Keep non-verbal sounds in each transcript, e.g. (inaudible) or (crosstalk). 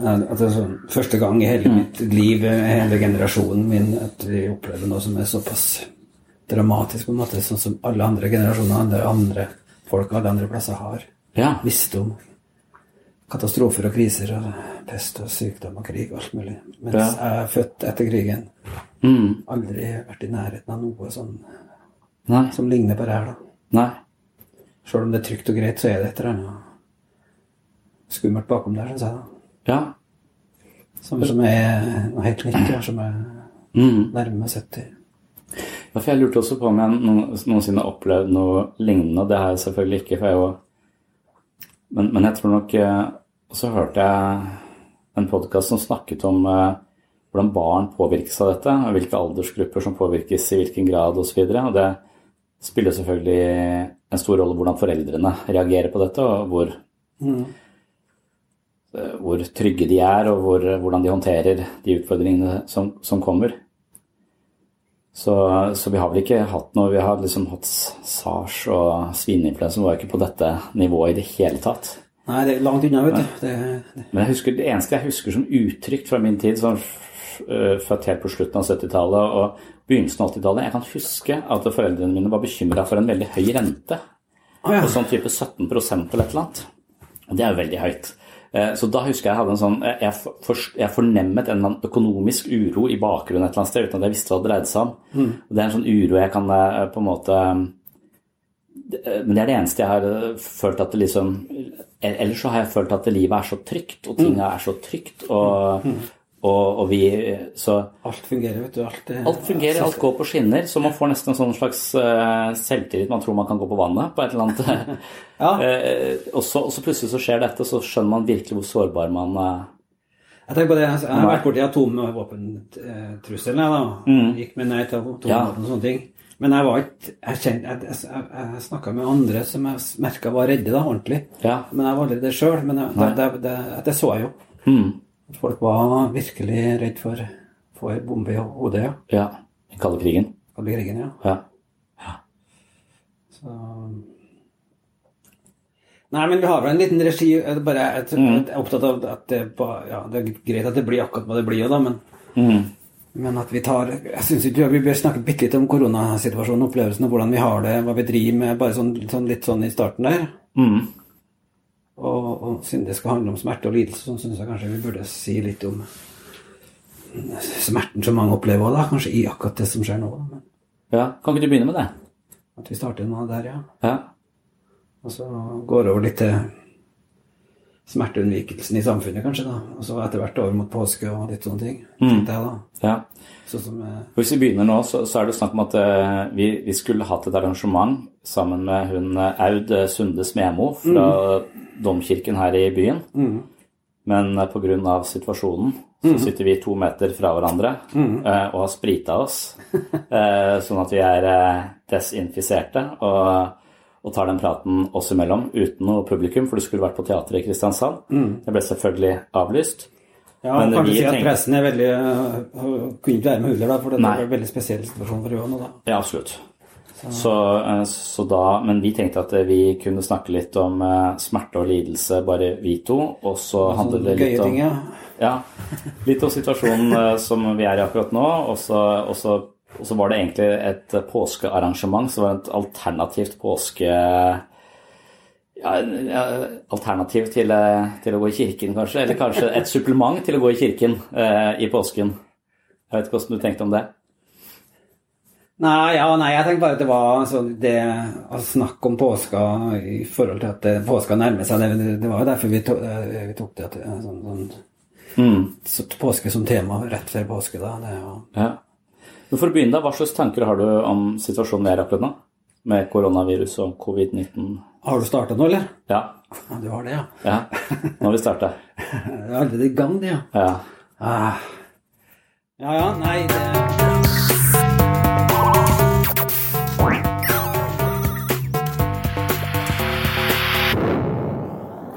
Sånn, første gang i hele mitt liv, hele generasjonen min, at vi opplever noe som er såpass dramatisk, på en måte, sånn som alle andre generasjoner, andre, andre folk alle andre plasser har. Ja. om Katastrofer og kriser og pest og sykdom og krig og alt mulig. Mens Ja. jeg er født etter krigen. Mm. Aldri vært i nærheten av noe sånn Nei. som ligner på det her, da. Nei. Sjøl om det er trygt og greit, så er det et eller annet skummelt bakom der, syns jeg. da. Ja. Som, som er noe helt nytt, som er Mm. nærme 70. Ja, for jeg lurte også på om jeg noensinne har opplevd noe lignende. Det har jeg selvfølgelig ikke, for jeg jo men, men jeg tror nok eh, Og så hørte jeg en podkast som snakket om eh, hvordan barn påvirkes av dette, og hvilke aldersgrupper som påvirkes i hvilken grad osv. Og, så og det spiller selvfølgelig en stor rolle hvordan foreldrene reagerer på dette, og hvor, eh, hvor trygge de er, og hvor, hvordan de håndterer de utfordringene som, som kommer. Så, så vi har vel ikke hatt noe Vi har liksom hatt sars og svineinfluensa var ikke på dette nivået i det hele tatt. Nei, det er langt unna, vet du. Det, det, Men jeg husker, det eneste jeg husker som uttrykk fra min tid, sånn født helt på slutten av 70-tallet og begynnelsen av 80-tallet Jeg kan huske at foreldrene mine var bekymra for en veldig høy rente. Å ja. På sånn type 17 eller et eller annet. Og det er jo veldig høyt. Eh, Så da husker jeg jeg hadde en sånn Jeg, jeg, for- jeg fornemmet en økonomisk uro i bakgrunnen et eller annet sted uten at jeg visste hva det dreide seg om. Og det er en sånn uro jeg kan eh, på en måte eh, Men det er det eneste jeg har eh, følt at det liksom Ellers så har jeg følt at livet er så trygt, og tinga er så trygt, og, og, og vi Så alt fungerer, vet du. Alt, er- alt fungerer, alt går på skinner, så man får nesten en sånn slags uh, selvtillit. Man tror man kan gå på vannet på et eller annet. Ja. uh, (laughs) og, så, og så plutselig så skjer dette, så skjønner man virkelig hvor sårbar man uh, Jeg tenker på det, jeg har vært borti atomvåpentrusselen, jeg da. Gikk med nei til atomvåpen Ja. og sånne ting. Men jeg var ikke Jeg, kjente- jeg, jeg, jeg, snakka med andre som jeg merka var redde, da, ordentlig. Ja. Men jeg var aldri det sjøl. Men det, det, det, det så jeg jo. mm, folk var virkelig redd for, for bombe i hodet, ja. Ja. Den kalde krigen. Kalde krigen, ja. Ja. Så Nei, men vi har vel en liten regi jeg er bare, jeg, jeg er opptatt av at det, ja, det er greit at det blir akkurat hva det blir, da, men, Mm. men at vi tar Jeg syns ikke vi bør snakke bitte litt om koronasituasjonen, opplevelsen og hvordan vi har det, hva vi driver med, bare sånn, sånn, litt sånn i starten der. Mm. Og, og siden det skal handle om smerte og lidelse, så syns jeg kanskje vi burde si litt om smerten som mange opplever òg, kanskje i akkurat det som skjer nå. Men ja. Kan ikke du begynne med det? at vi starter nå der, ja. Ja. Og så går over litt til smerteunnvikelsen i samfunnet, kanskje. da. Og så etter hvert over mot påske og litt sånne ting. tenkte jeg da. ja. Som eh, Hvis vi begynner nå, så, så er det snakk om at eh, vi, vi skulle hatt et arrangement sammen med hun eh, Aud eh, Sunde Smemo fra domkirken her i byen. Men eh, av situasjonen så sitter vi to meter fra hverandre eh, og har sprita oss. (laughs) eh, sånn at vi er desinfiserte. Og, og tar den praten oss imellom uten noe publikum, for du skulle vært på teatret i Kristiansand. Det ble selvfølgelig avlyst. Ja, Men kan vi du si at tenkte- pressen er veldig øh, Kunne ikke være med huller da, for det er en veldig spesiell situasjon for Johan da. Ja, absolutt. Så, Så, så da, men vi tenkte at eh, vi kunne snakke litt om eh, smerte og lidelse, bare vi to. Og så handler det litt om ting, ja. Ja, litt om situasjonen som vi er i akkurat nå. Og så, og så, var det egentlig et eh, påskearrangement, som var det et alternativt påske... Ja, alternativ til, eh, til å gå i kirken, kanskje. Eller kanskje et supplement til å gå i kirken eh, i påsken. Jeg vet ikke hvordan du tenkte om det? Nei, ja, nei, jeg tenkte bare at det var altså, det å snakke om påska i forhold til at det, påska nærmer seg. Det, det var jo derfor vi tok, eh, vi tok det eh, sånn, sånn, Mm. så påske som tema rett før påske. da. Det ja. Ja. Men for å begynne, da, hva slags tanker har du om situasjonen vi er akkurat nå? Med koronavirus og covid-19? har du starta nå, eller? Ja. Du har det, ja. ja. Nå har vi starta. Det (laughs) er allerede i gang, det, ja. Ja. Ah. Ja, ja, nei det...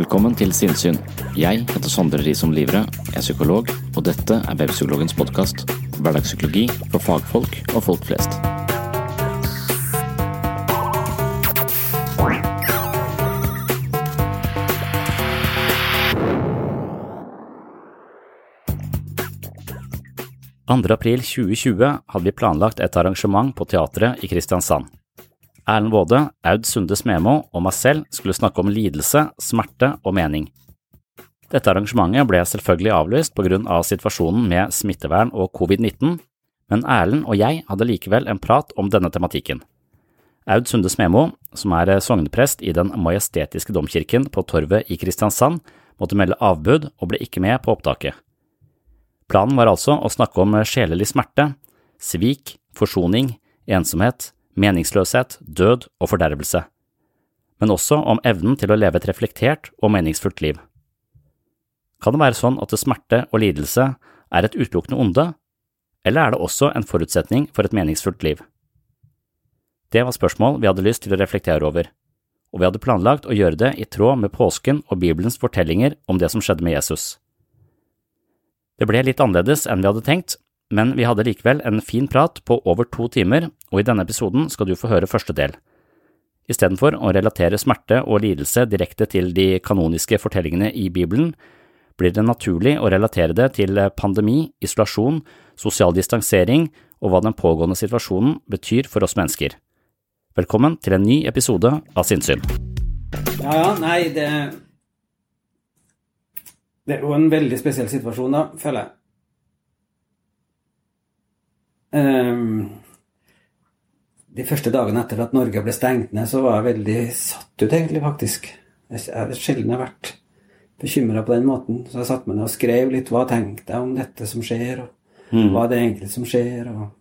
Velkommen til Sinnsyn. Jeg heter Sondre Risom Livre, jeg er psykolog, og dette er Webpsykologens podkast. Hverdagspsykologi for fagfolk og folk flest. april 2020 hadde vi planlagt et arrangement på teatret i Kristiansand. Erlend Waade, Aud Sunde Smemo og meg selv skulle snakke om lidelse, smerte og mening. Dette arrangementet ble selvfølgelig avlyst på grunn av situasjonen med smittevern og covid-19, men Erlend og jeg hadde likevel en prat om denne tematikken. Aud Sunde Smemo, som er sogneprest i Den majestetiske domkirken på Torvet i Kristiansand, måtte melde avbud og ble ikke med på opptaket. Planen var altså å snakke om sjelelig smerte, svik, forsoning, ensomhet, meningsløshet, død og fordervelse, men også om evnen til å leve et reflektert og meningsfullt liv. Kan det være sånn at smerte og lidelse er et utelukkende onde, eller er det også en forutsetning for et meningsfullt liv? Det var spørsmål vi hadde lyst til å reflektere over, og vi hadde planlagt å gjøre det i tråd med påsken og Bibelens fortellinger om det som skjedde med Jesus. Det ble litt annerledes enn vi hadde tenkt, men vi hadde likevel en fin prat på over to timer, og i denne episoden skal du få høre første del. Istedenfor å relatere smerte og lidelse direkte til de kanoniske fortellingene i Bibelen, blir det naturlig å relatere det til pandemi, isolasjon, sosial distansering og hva den pågående situasjonen betyr for oss mennesker. Velkommen til en ny episode av Sinnsyn. Ja, ja, nei, det Det er jo en veldig spesiell situasjon, da, føler jeg. Ehm, de første dagene etter at Norge ble stengt ned, så var jeg veldig satt ut, egentlig, faktisk. Jeg har sjelden vært bekymra på den måten. Så jeg satte meg ned og skrev litt hva tenkte jeg om dette som skjer, og hva er det egentlig som skjer. og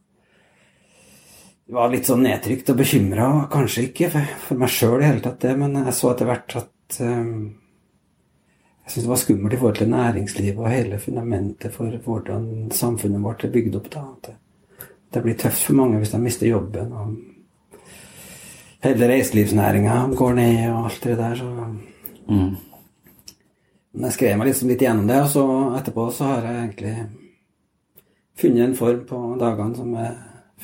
var litt sånn nedtrykt og bekymra, kanskje ikke for, for meg sjøl i hele tatt, det, men jeg så etter hvert at um, Jeg syntes det var skummelt i forhold til næringslivet og hele fundamentet for hvordan samfunnet vårt er bygd opp. da, at det, det blir tøft for mange hvis de mister jobben. og Hele reiselivsnæringa går ned og alt det der. så... Men jeg skrev meg liksom litt gjennom det, og så etterpå så har jeg egentlig funnet en form på dagene som er,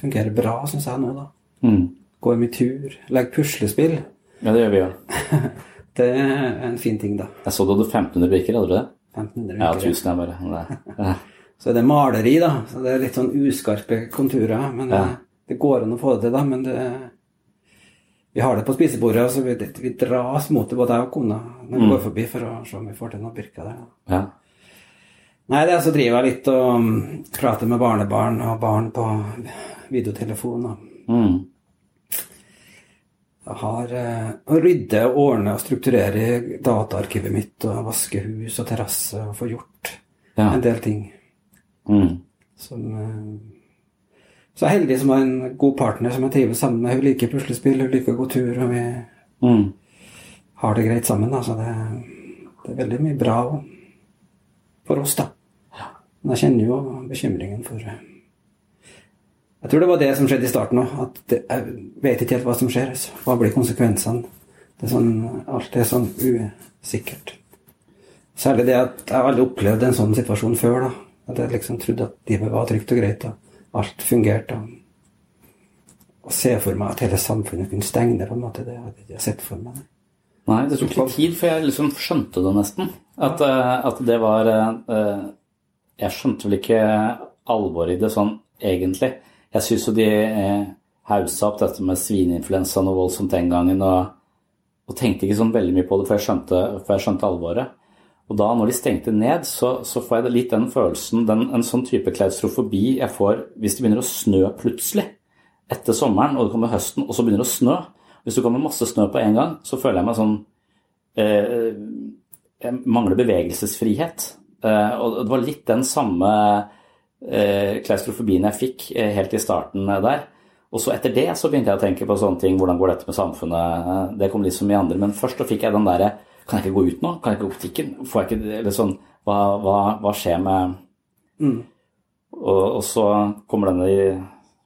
fungerer bra, syns jeg nå, da. Mm. Går mye tur, legger puslespill. Ja, det gjør vi jo. (laughs) Det er en fin ting, da. Jeg så du hadde 1500 brikker, hadde du det? 1500 Ja, 1000 er bare. (laughs) Så er det maleri, da. Så det er litt sånn uskarpe konturer. Men Ja. eh, det går an å få det til, da. Men det, vi har det på spisebordet, og så vi, vi dras mot det, både jeg og kona, når vi går forbi, for å se om vi får til noen Birka der. Ja. Nei, det er så driver jeg litt og mm, prater med barnebarn og barn på videotelefon. Og Mm. jeg har eh, å rydde, ordne og strukturere dataarkivet mitt og vaske hus og terrasse og få gjort Ja. en del ting. Mm. Som, eh, så heldig som har en god partner som jeg trives sammen med. Hun liker puslespill, hun liker å gå tur, og vi Mm. har det greit sammen. Altså Så det, det er veldig mye bra for oss, da. Men jeg kjenner jo bekymringen for Jeg tror det var det som skjedde i starten òg. At det, jeg vet ikke helt hva som skjer. Altså. Hva blir konsekvensene? Det er sånn, alt er sånn usikkert. Særlig det at jeg aldri opplevde en sånn situasjon før. da. At jeg liksom trodde at livet var trygt og greit. og Alt fungerte. Å se for meg at hele samfunnet kunne stenge, på en måte, det hadde jeg ikke sett for meg. Nei, det tok litt tid før jeg liksom skjønte det, nesten. At, eh, at det var eh, Jeg skjønte vel ikke alvoret i det sånn egentlig. Jeg syns jo de eh, haussa opp dette med svineinfluensa noe voldsomt den gangen, og, og, tenkte ikke sånn veldig mye på det før jeg skjønte, før jeg skjønte alvoret. Og da når de stengte ned, så, så får jeg litt den følelsen, den, en sånn type klaustrofobi jeg får hvis det begynner å snø plutselig etter sommeren, og det kommer høsten, og så begynner det å snø. Hvis det kommer masse snø på en gang, så føler jeg meg sånn eh, Jeg mangler bevegelsesfrihet. Eh, og det var litt den samme eh, klaustrofobien jeg fikk eh, helt i starten der. Og så etter det så begynte jeg å tenke på sånne ting. Hvordan går dette med samfunnet? Det kom litt som i andre. Men først så fikk jeg den derre Kan jeg ikke gå ut nå? Kan jeg ikke gå på butikken? Får jeg ikke Eller sånn Hva, hva, hva skjer med mm. og, og, så kommer denne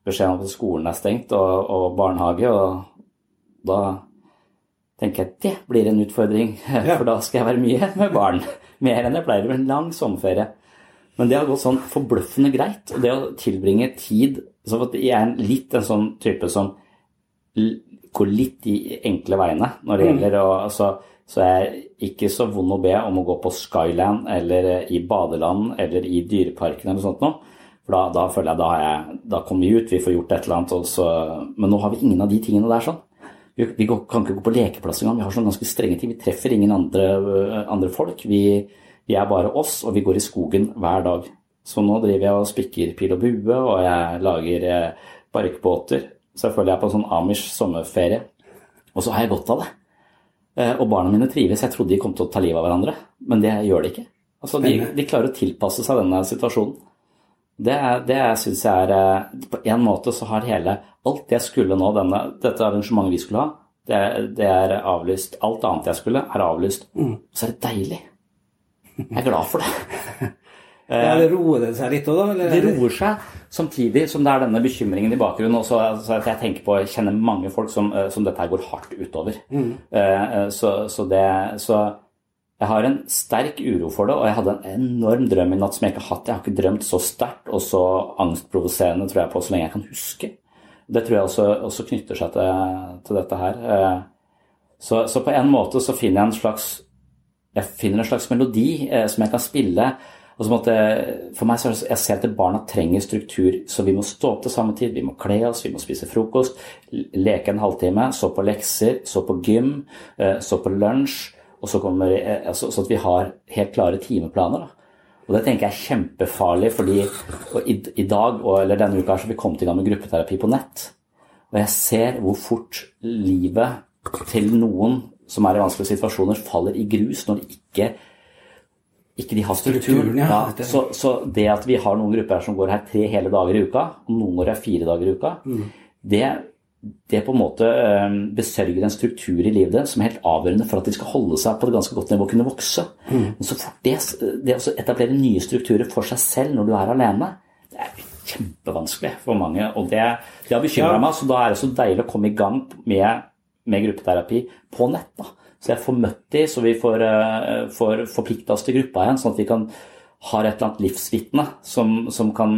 beskjeden om at skolen er stengt og, og, barnehage, og da tenker jeg det blir en utfordring. (laughs) For da skal jeg være mye med barn. Mer enn jeg pleier. med En lang sommerferie. Men det har gått sånn forbløffende greit. Og det å tilbringe tid så at Jeg er litt en sånn type som går litt de enkle veiene når det mm. gjelder å altså, Så jeg er ikke så vond å be om å gå på Skyland eller i badeland eller i Dyreparken eller sånt noe. For da, da, føler jeg da, jeg da kommer vi ut, vi får gjort et eller annet. Så, men nå har vi ingen av de tingene der sånn. Vi, vi kan ikke gå på lekeplass engang. Vi har sånn ganske strenge ting. Vi treffer ingen andre, andre folk. Vi, vi er bare oss, og vi går i skogen hver dag. Så nå driver jeg og spikker pil og bue, og jeg lager eh, barkbåter. Så jeg føler jeg er på en sånn Amish sommerferie. Og så har jeg godt av det. Eh, og barna mine trives. Jeg trodde de kom til å ta livet av hverandre, men det gjør de ikke. Altså, de, de klarer å tilpasse seg denne situasjonen. Det, det syns jeg er eh, På en måte så har hele Alt jeg skulle nå, denne, dette arrangementet vi skulle ha, det, det, er avlyst. Alt annet jeg skulle, er avlyst. Og Så er det deilig. Jeg er glad for det. (laughs) Ja, det roer det seg litt òg, da? Eller? Det roer seg, samtidig som det er denne bekymringen i bakgrunnen. Og så, så jeg tenker på, jeg kjenner mange folk som, eh, som dette går hardt utover. Mm. Eh, så, så, det, så, jeg har en sterk uro for det, og jeg hadde en enorm drøm i natt som jeg ikke har hatt. Jeg har ikke drømt så sterkt og så angstprovoserende tror jeg på så lenge jeg kan huske. Det tror jeg også, også knytter seg til, til dette her. Eh, så, så, på en måte så finner jeg en slags jeg finner en slags melodi eh, som jeg kan spille. Og som at For meg så er det, jeg ser at barna trenger struktur, så vi må stå opp til samme tid. Vi må kle oss, vi må spise frokost, leke en halvtime, så på lekser, så på gym, eh, så på lunsj. og Så, kommer, eh, så, så, at vi har helt klare timeplaner. Da. Og Det tenker jeg er kjempefarlig, fordi i, i, dag og, eller denne uka så vi kommet i gang med gruppeterapi på nett. Og jeg ser hvor fort livet til noen som er i vanskelige situasjoner, faller i grus når de ikke, ikke de har struktur. Ja, så, så, det at vi har noen grupper her som går her tre hele dager i uka, og noen går her fire dager i uka, mm. det, det, på en måte ehm, besørger en struktur i livet deres som er helt avgjørende for at de skal holde seg på et ganske godt nivå og kunne vokse. Mm. Men så fort det, det å etablere nye strukturer for seg selv når du er alene, det er kjempevanskelig for mange. Og det, det har bekymra ja. meg, så da er det så deilig å komme i gang med med gruppeterapi på nett. Da. Så jeg får møtt de, så vi får, uh, får forplikta oss til gruppa igjen, sånn at vi kan ha et eller annet livsvitne som, som, kan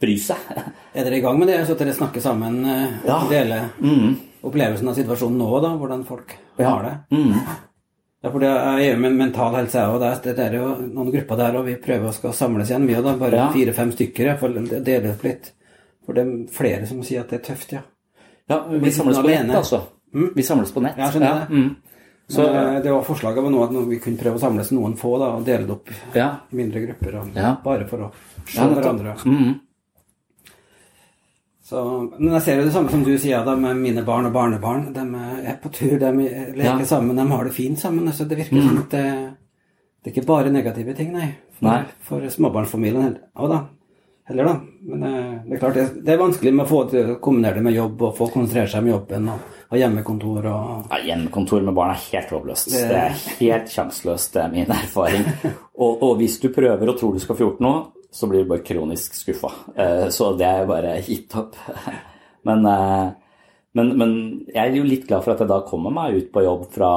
bry seg. Er dere i gang med det, så at dere snakker sammen? Uh, ja. Deler mm. opplevelsen av situasjonen nå, da, hvordan folk ja. har det? Mm. Ja, for det er jo med mental helse og det, det er jo noen grupper der, og vi prøver å skal samles igjen. Vi òg, bare ja. fire-fem stykker. Iallfall dele opp litt. For det er flere som sier at det er tøft, ja. Ja, vi samles på nett, altså. Mm? Vi samles på nett. Ja, skjønner ja. Mm. Så, Men, det var forslaget var nå at vi kunne prøve å samles noen få da, og dele det opp ja. i mindre grupper. Og, ja. Bare for å se ja, hverandre. Mm. Så, men jeg ser jo det samme som du sier da, med mine barn og barnebarn. De er på tur, de leker sammen, de har det fint sammen. Så det virker mm. som at det, det, er ikke bare negative ting, nei. For, nei. for småbarnsfamilien Og da heller, da. Men eh, det er klart, det, er vanskelig med å få til kombinere det med jobb og få konsentrere seg med jobben og ha hjemmekontor og Ja, hjemmekontor med barn er helt håpløst. Det... det... er helt sjanseløst, det er min erfaring. og, og, hvis du prøver og tror du skal få gjort noe, så blir du bare kronisk skuffa. Eh, så det er bare gitt opp. (laughs) Men, eh, men, men, jeg er jo litt glad for at jeg da kommer meg ut på jobb fra,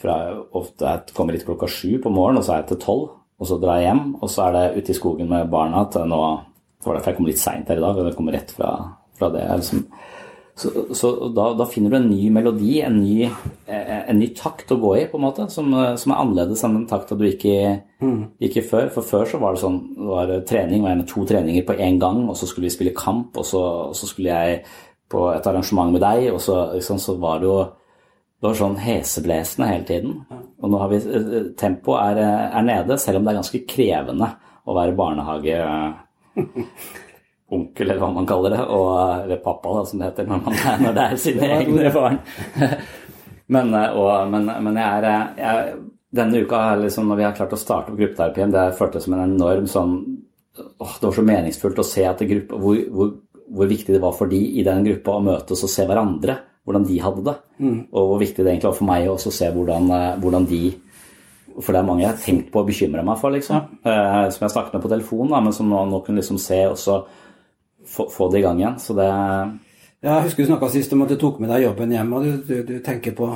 fra ofte jeg kommer litt klokka sju på morgenen, og så er jeg til tolv. Og så drar jeg hjem, og så er det ute i skogen med barna til nå Det var derfor jeg kom litt seint her i dag, jeg kommer rett fra, fra det. Liksom. Så, så da, da, finner du en ny melodi, en ny, en ny, takt å gå i, på en måte, som, som er annerledes enn den takta du gikk i, mm. gikk i, før. For før så var det sånn det var trening, var to treninger på én gang, og så skulle vi spille kamp, og så, og så, skulle jeg på et arrangement med deg, og så, liksom, så var det jo det var sånn heseblesende hele tiden. Og nå har vi Tempoet er, er nede, selv om det er ganske krevende å være barnehage onkel, eller hva man kaller det, og, eller pappa, da, som det heter når, man, når det er sine egne barn. (laughs) men, eh, og, men, men, jeg er eh, jeg, Denne uka, liksom, når vi har klart å starte opp gruppeterapien, det føltes som en enorm sånn åh, Det var så meningsfullt å se at gruppe, hvor, hvor, hvor, viktig det var for de i den gruppa å møtes og se hverandre, hvordan de hadde det. Mm. Og hvor viktig det egentlig var for meg å se hvordan, eh, hvordan de for det er mange jeg har tenkt på å bekymre meg for, liksom. Ja. som jeg snakket med på telefon, da, men som nå, nå kunne liksom se også få, få, det i gang igjen. Så det Ja, jeg husker du snakka sist om at du tok med deg jobben hjem, og du, du, du tenker på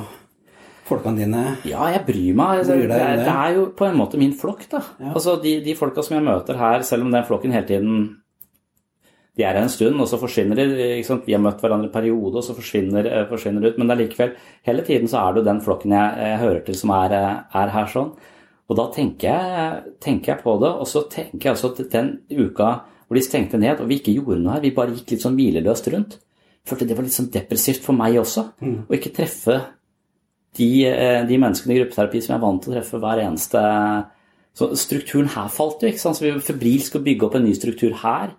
folkene dine? Ja, jeg bryr meg. Altså, bryr det, det, det, er jo på en måte min flokk, da. Ja. Altså, de, de folka som jeg møter her, selv om den flokken hele tiden de er her en stund, og så forsvinner de. Vi har møtt hverandre en periode, og så forsvinner, eh, forsvinner de ut. Men det er likevel, hele tiden så er det jo den flokken jeg, jeg hører til, som er, eh, er, her sånn. Og da tenker jeg, tenker jeg, på det, og så tenker jeg også at den uka hvor de stengte ned, og vi ikke gjorde noe her. Vi bare gikk litt sånn hvileløst rundt. Følte det var litt sånn depressivt for meg også. Mm. Å ikke treffe de, eh, de, menneskene i gruppeterapi som jeg er vant til å treffe hver eneste Så strukturen her falt jo, ikke sant. Så vi febrilsk å bygge opp en ny struktur her.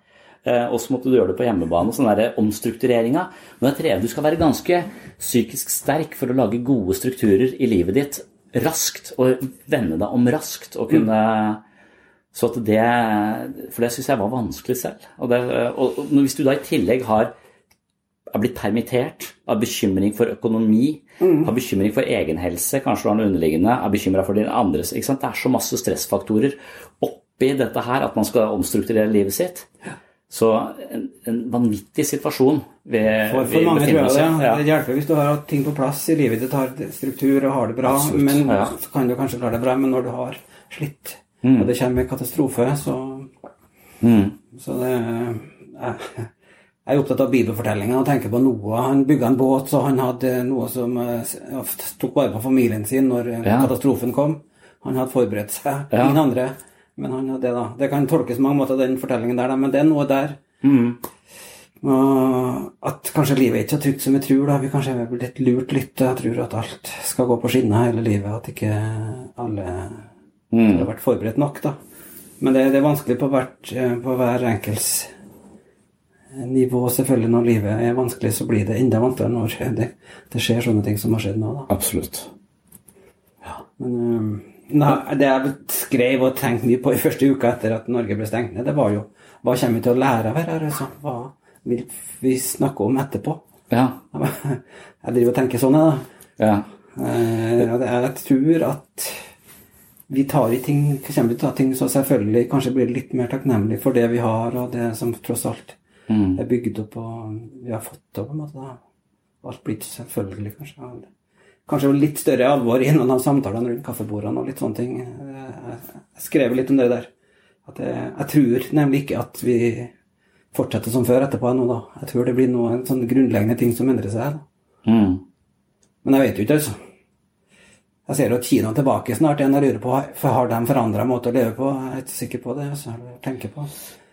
Eh, og så måtte du gjøre det på hjemmebane, sånn derre omstruktureringa. Men det tredje, du skal være ganske psykisk sterk for å lage gode strukturer i livet ditt raskt, og vende deg om raskt, og kunne så at det, For det syns jeg var vanskelig selv. Og, det, og, hvis du da i tillegg har er blitt permittert, har bekymring for økonomi, mm. har bekymring for egenhelse, kanskje du har noe underliggende, er bekymra for din andres? Det er så masse stressfaktorer oppi dette her at man skal omstrukturere livet sitt. Så en, en vanvittig situasjon vi, for, for mange tror jeg det. Ja. Det hjelper hvis du har ting på plass i livet ditt, har struktur og har det bra. Absolutt, men ja. så kan du kanskje klare det bra, men når du har slitt mm. og det kommer en katastrofe, så, mm. så det jeg, jeg er opptatt av bibelfortellinga og tenker på Noah. Han bygga en båt, så han hadde noe som uh, tok vare på familien sin når eh, ja. katastrofen kom. Han hadde forberedt seg. Ja. Ingen andre. Men han hadde det, da. Det kan tolkes på mange måter, den fortellingen der, da. men det er noe der. Mm. Og at kanskje livet er ikke så trygt som vi tror. da, Vi kanskje er blitt lurt litt. Jeg tror at alt skal gå på skinner hele livet. At ikke alle Mm. har vært forberedt nok, da. Men det, det er vanskelig på, hvert, eh, på hver enkelts nivå, selvfølgelig. Når livet er vanskelig, så blir det enda vanskeligere når (laughs) det, det skjer sånne ting som har skjedd nå. da. Absolutt. Ja, men um, nei, det jeg skrev og tenkte mye på i første uka etter at Norge ble stengt ned, det var jo hva kommer vi til å lære av dette? Altså, hva vil vi snakke om etterpå? Ja. (laughs) Jeg driver og tenker sånn, jeg, da. Ja. Uh, jeg tror at vi tar i ting, kommer til å ta ting så selvfølgelig kanskje blir litt mer takknemlig for det vi har, og det som tross alt mm. er bygd opp og vi har fått til. på en måte. Alt blir selvfølgelig, kanskje. Kanskje litt større alvor i noen av samtalene rundt kaffebordene og litt sånne ting. Jeg skrev litt om det der. At jeg, jeg tror nemlig ikke at vi fortsetter som før etterpå ennå, da. Jeg tror det blir noen sånn grunnleggende ting som endrer seg. Mm. Men jeg vet jo ikke, altså. Jeg ser jo at Kina er tilbake snart igjen. Jeg lurer på for har de forandra måte å leve på. Jeg er ikke sikker på det. Altså, tenker på.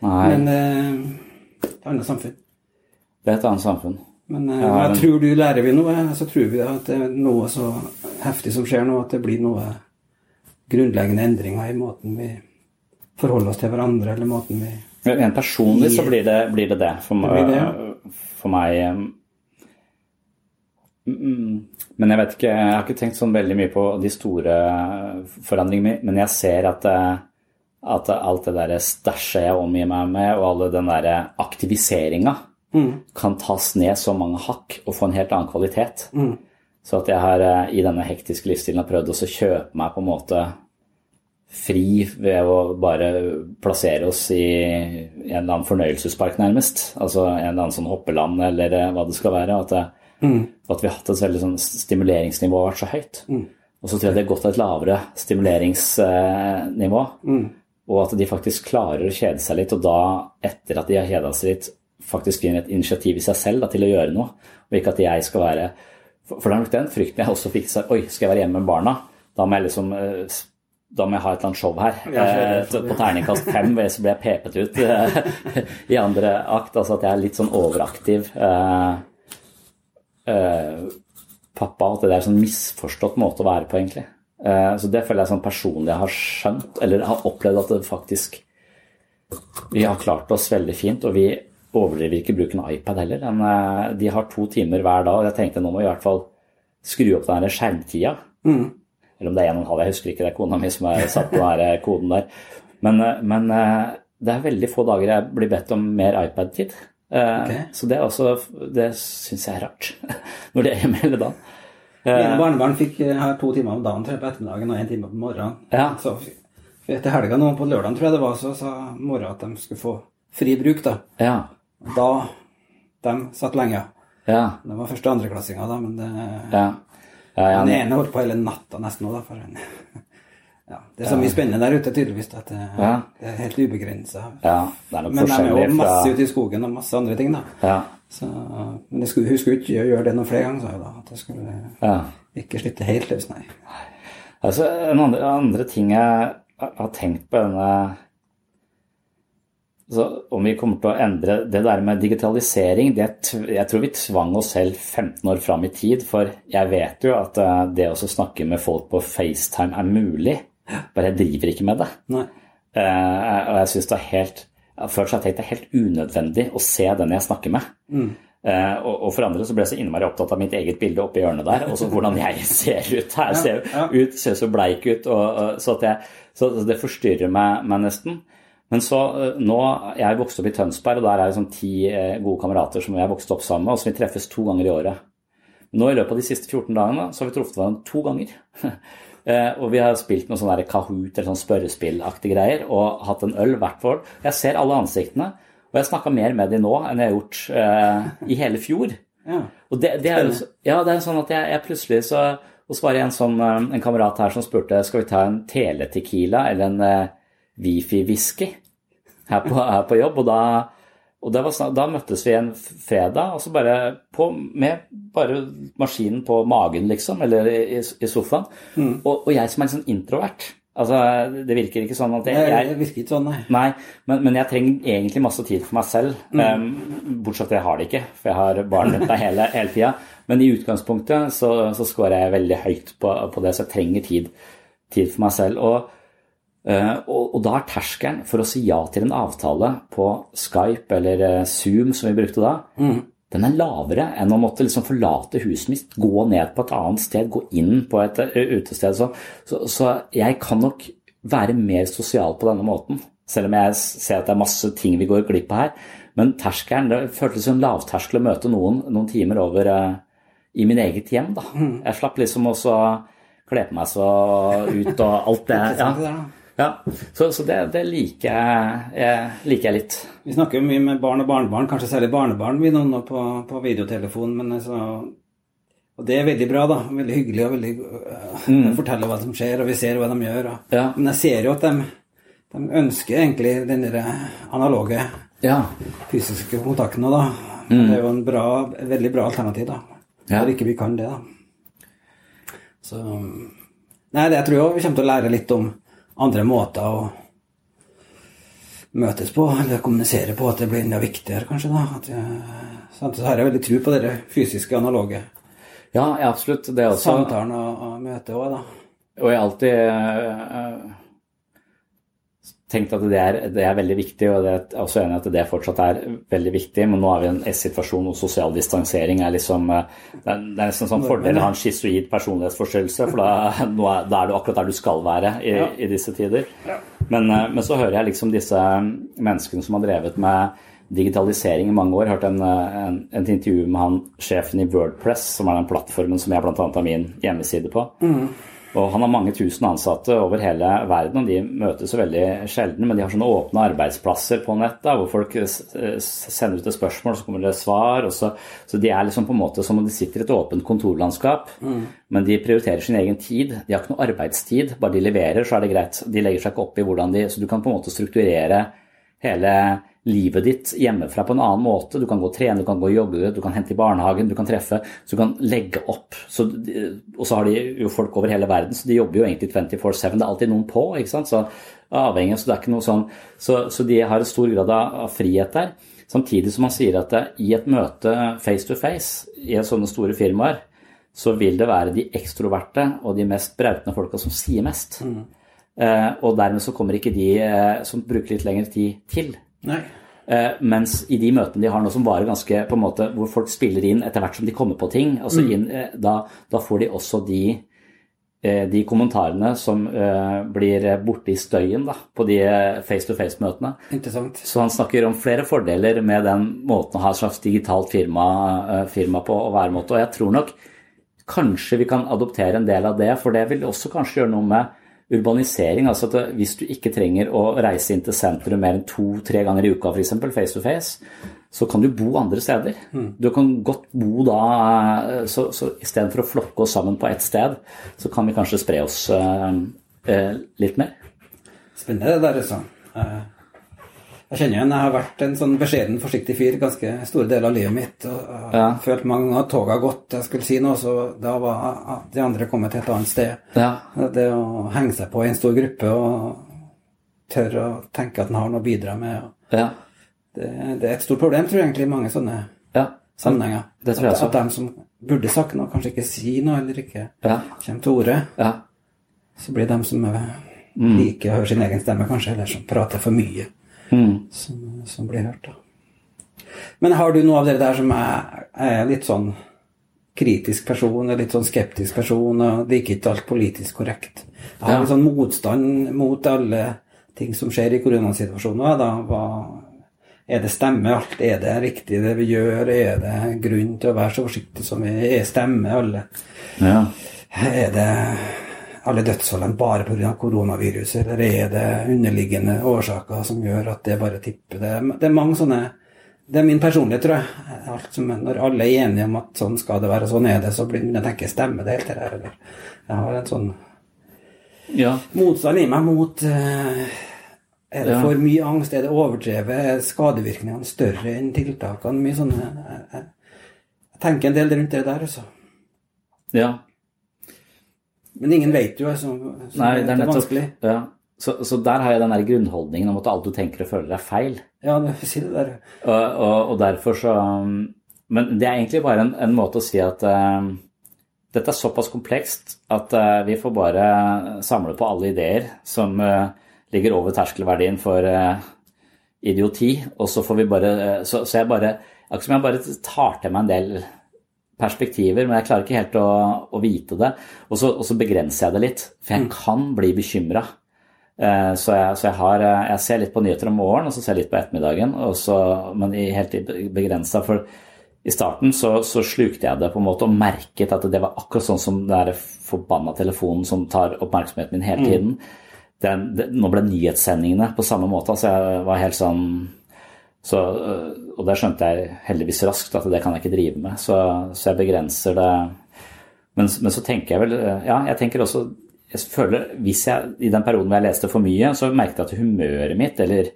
Nei. Men eh, det er et annet samfunn. Det er et annet samfunn. Men ja, men jeg tror du lærer vi noe. Så tror vi at det er noe så heftig som skjer nå, at det blir noe grunnleggende endringer i måten vi forholder oss til hverandre, eller måten vi Rent personlig så blir det blir det, det. For, det, blir det. for meg Mm, men jeg vet ikke, jeg har ikke tenkt sånn veldig mye på de store forandringene, men jeg ser at, eh, at alt det der stæsjet jeg omgir meg med, og alle den der aktiviseringa, mm. kan tas ned så mange hakk og få en helt annen kvalitet. Mm. Så at jeg har eh, i denne hektiske livsstilen har prøvd å kjøpe meg på en måte fri ved å bare plassere oss i en eller annen fornøyelsespark, nærmest. Altså en eller annen sånn hoppeland eller eh, hva det skal være. At, det, at vi har hatt et veldig sånn stimuleringsnivå har vært så høyt. Og så tror jeg det har gått til et lavere stimuleringsnivå. Og at de faktisk klarer å kjede seg litt, og da, etter at de har kjeda seg litt, faktisk finner et initiativ i seg selv da, til å gjøre noe. Og ikke at jeg skal være For, for det er nok den frykten jeg også fikk. Oi, skal jeg være hjemme med barna? Da må jeg liksom eh, da må jeg ha et eller annet show her. Er Eh, på terningkast fem så blir jeg pepet ut eh, (laughs) i andre akt. Altså at jeg er litt sånn overaktiv eh, pappa. At det er en sånn misforstått måte å være på, egentlig. Så det føler jeg sånn personlig jeg har skjønt, eller har opplevd at det faktisk Vi har klart oss veldig fint, og vi overdriver ikke bruken av iPad heller. Men eh, de har to timer hver dag, og jeg tenkte nå må vi i hvert fall skru opp den skjermtida. Mm. Eller om det er en og en halv, jeg husker ikke, det er kona mi som har satt på den koden der. Men, eh, men eh, det er veldig få dager jeg blir bedt om mer iPad-tid. Okay. Så det er også, det syns jeg er rart, (laughs) når det er hjemme hele dagen. Mine barnebarn fikk eh, her to timer om dagen jeg, på ettermiddagen og én time på morgenen. Ja. Så etter helga nå på lørdagen tror jeg det var, så sa mora at de skulle få fri bruk. da. Ja. Da De satt lenge. Ja. Det var første- og andreklassinger, da, men det, Ja. ja, ja den ene holdt på hele natta nesten òg, da. For en, (laughs) ja, det er så mye spennende der ute, tydeligvis, at det, Ja. det er helt ubegrensa. ja. Men de er jo masse ute i skogen og masse andre ting, da. ja. Så, men jeg skulle, hun skulle ikke gjøre det noen flere ganger, sa hun da. At jeg skulle ja. ikke slitte helt løs, nei. Altså, en andre, andre ting jeg har tenkt på denne så Om vi kommer til å endre det der med digitalisering det, Jeg tror vi tvang oss selv 15 år fram i tid, for jeg vet jo at eh, det å snakke med folk på FaceTime er mulig, bare jeg driver ikke med det. nei. Eh, og jeg synes det er helt Før så har jeg tenkt det er helt unødvendig å se den jeg snakker med. Mm. og, og for andre så ble jeg så innmari opptatt av mitt eget bilde oppi hjørnet der, og så hvordan jeg (laughs) ser ut her. Ser ja. ut, ser så bleik ut, og, så, at jeg, så det forstyrrer meg, meg nesten. Men så eh, nå, Jeg vokste opp i Tønsberg, og der er det sånn ti eh, gode kamerater som jeg vokste opp sammen med, og som vi treffes to ganger i året. Nå i løpet av de siste 14 dagene så har vi truffet hverandre to ganger. (laughs) Eh, og vi har spilt noe sånn Kahoot eller sånn spørrespillaktige greier og hatt en øl hvert vår. Jeg ser alle ansiktene, og jeg snakka mer med dem nå enn jeg har gjort eh, i hele fjor. (laughs) Ja. Og det, det er jo ja, det er sånn at jeg, jeg plutselig så Og så var det en sånn en kamerat her som spurte skal vi ta en teletequila eller en Wifi-whisky her, her på jobb. Og da, og det var, da møttes vi en fredag, og så bare på, med bare maskinen på magen, liksom, eller i, i sofaen. Og, og jeg som er litt sånn introvert. Altså, det virker ikke sånn at jeg, jeg det virker ikke sånn, nei. Nei, men, men jeg trenger egentlig masse tid for meg selv. Um, bortsett fra at jeg har det ikke, for jeg har barn rundt meg hele, hele tida. Men i utgangspunktet så, så scorer jeg veldig høyt på, på det, så jeg trenger tid, tid for meg selv. Og, og, og da er terskelen for å si ja til en avtale på Skype eller uh, Zoom, som vi brukte da, den er lavere enn å måtte liksom forlate huset mitt, gå ned på et annet sted, gå inn på et utested. Så, så, så jeg kan nok være mer sosial på denne måten, selv om jeg ser at det er masse ting vi går glipp av her. Men terskelen, det føltes som lavterskel å møte noen noen timer over eh, i min eget hjem. da. Jeg slapp liksom også kle på meg så ut og alt det. (laughs) Ja? Ja. Så, så det, det liker, jeg, liker jeg litt. Vi snakker jo mye med barn og barnebarn, kanskje særlig barnebarn vi nå på, på videotelefon. men altså, Og det er veldig bra, da. Veldig hyggelig og veldig mm. forteller hva som skjer, og vi ser hva de gjør. Og, Ja. Men jeg ser jo at de, de ønsker egentlig den der analoge, Ja. fysiske kontakten òg, da. Det er jo en bra, veldig bra alternativ, da. Ja. Når ikke vi kan det, da. Så Nei, det, jeg tror jeg vi kommer til å lære litt om andre måter å møtes på, eller kommunisere på, at det blir enda viktigere, kanskje. da. At jeg, sant? Så har jeg veldig tro på det fysiske, analoge Ja, absolutt. Det er også samtalen og, og møtet òg, da. Og jeg har alltid øh, tenkt at det er, det er veldig viktig, og jeg er også enig at det fortsatt er veldig viktig. Men nå er vi i en S-situasjon hvor sosial distansering er liksom øh, Det er, det er nesten en sånn fordel å ha en schizoid personlighetsforstyrrelse, for da, er, da er du akkurat der du skal være i, i disse tider. Men, øh, men så hører jeg liksom disse menneskene som har drevet med digitalisering i mange år. Hørt en, en, et intervju med han sjefen i Wordpress, som er den plattformen som jeg bl.a. har min hjemmeside på. Og han har mange tusen ansatte over hele verden, og de møtes jo veldig sjelden. Men de har sånne åpne arbeidsplasser på nett da, hvor folk eh, sender ut et spørsmål, så kommer det svar. Så, så, de er liksom på en måte som om de sitter i et åpent kontorlandskap. Mm. Men de prioriterer sin egen tid. De har ikke noe arbeidstid. Bare de leverer, så er det greit. De legger seg ikke opp i hvordan de Så du kan på en måte strukturere hele livet ditt hjemmefra på en annen måte. Du kan gå og trene, du kan gå og jogge, du kan hente i barnehagen, du kan treffe. Så du kan legge opp. Så, og så har de jo folk over hele verden, så de jobber jo egentlig 24-7. Det er alltid noen på, ikke sant. Så avhengig, så det er ikke noe sånn Så, så de har en stor grad av frihet der. Samtidig som man sier at i et møte face to face i sånne store firmaer, så vil det være de ekstroverte og de mest brautende folka som sier mest. Mm. Eh, og dermed så kommer ikke de eh, som bruker litt lengre tid, til. Nei. Uh, mens i de møtene de har nå som varer ganske på en måte, Hvor folk spiller inn etter hvert som de kommer på ting, altså mm. inn, da, da, får de også de, de kommentarene som blir borte i støyen da, på de face-to-face-møtene. Interessant. Så han snakker om flere fordeler med den måten å ha et slags digitalt firma, firma på og væremåte. Og jeg tror nok kanskje vi kan adoptere en del av det, for det vil også kanskje gjøre noe med urbanisering. altså at Hvis du ikke trenger å reise inn til sentrum mer enn to-tre ganger i uka, f.eks. face to face, så kan du bo andre steder. Mm. Du kan godt bo da Så, så istedenfor å flokke oss sammen på ett sted, så kan vi kanskje spre oss uh, uh, litt mer. Spennende det der, altså. Uh, jeg kjenner igjen, jeg har vært en sånn beskjeden, forsiktig fyr ganske store deler av livet mitt. og Jeg ja. følt mange ganger at toget har gått. Jeg skulle si noe, så da var de andre kommet til et annet sted. Ja. Det å henge seg på i en stor gruppe og tørre å tenke at en har noe å bidra med. Ja. Det, det, er et stort problem, tror jeg, egentlig, i mange sånne sammenhenger. Det tror jeg at, at de som burde sagt noe, kanskje ikke sier noe, eller ikke kommer til orde. Så blir de som mm. liker å høre sin egen stemme, kanskje, eller som prater for mye mm. som, som, blir hørt. da. Men har du noe av dere der som er, er litt sånn kritisk person, eller litt sånn skeptisk person, og det er ikke alt politisk korrekt? Har du ja. sånn motstand mot alle ting som skjer i koronasituasjonen? Da? Hva, er det stemme alt? Er det riktig det vi gjør? Er det grunn til å være så forsiktig som vi er? Stemme alle? Ja. Er det alle dødsfallene bare pga. koronaviruset, eller er det underliggende årsaker som gjør at det bare tipper? Det, det er mange sånne Det er min personlighet, tror jeg. Som, når alle er enige om at sånn skal det være, og sånn er det, så begynner jeg å tenke stemmer det helt det der, eller Jeg har en sånn ja. motstand i meg mot uh, Er det for mye angst? Er det overdrevet? Er skadevirkningene større enn tiltakene? Mye sånne jeg, jeg, jeg tenker en del rundt det der, altså. Ja. Men ingen vet jo, altså. Nei, det er nettopp vanskelig. Ja. Så, så, der har jeg den der grunnholdningen om at alt du tenker og føler er feil. Ja, det si det der. Og, og, og, derfor så Men det er egentlig bare en, en måte å si at uh, dette er såpass komplekst at uh, vi får bare samle på alle ideer som uh, ligger over terskelverdien for idioti, og så får vi bare Så, så jeg bare Akkurat som jeg bare tar til meg en del perspektiver, men jeg klarer ikke helt å, å vite det. Og så, og så, begrenser jeg det litt, for jeg mm. kan bli bekymra. Eh, så, jeg, så jeg, har, eh, jeg, ser litt på nyheter om morgenen, og så ser jeg litt på ettermiddagen, så, men helt begrensa. For i starten så, så, slukte jeg det på en måte og merket at det var akkurat sånn som den forbanna telefonen som tar oppmerksomheten min hele mm. tiden. Den, det, nå ble nyhetssendingene på samme måte. altså Jeg var helt sånn så, øh, og det skjønte jeg heldigvis raskt at det kan jeg ikke drive med, så, så jeg begrenser det. Men, men, så tenker jeg vel øh, Ja, jeg tenker også jeg føler, hvis jeg, I den perioden hvor jeg leste for mye, så merket jeg at humøret mitt, eller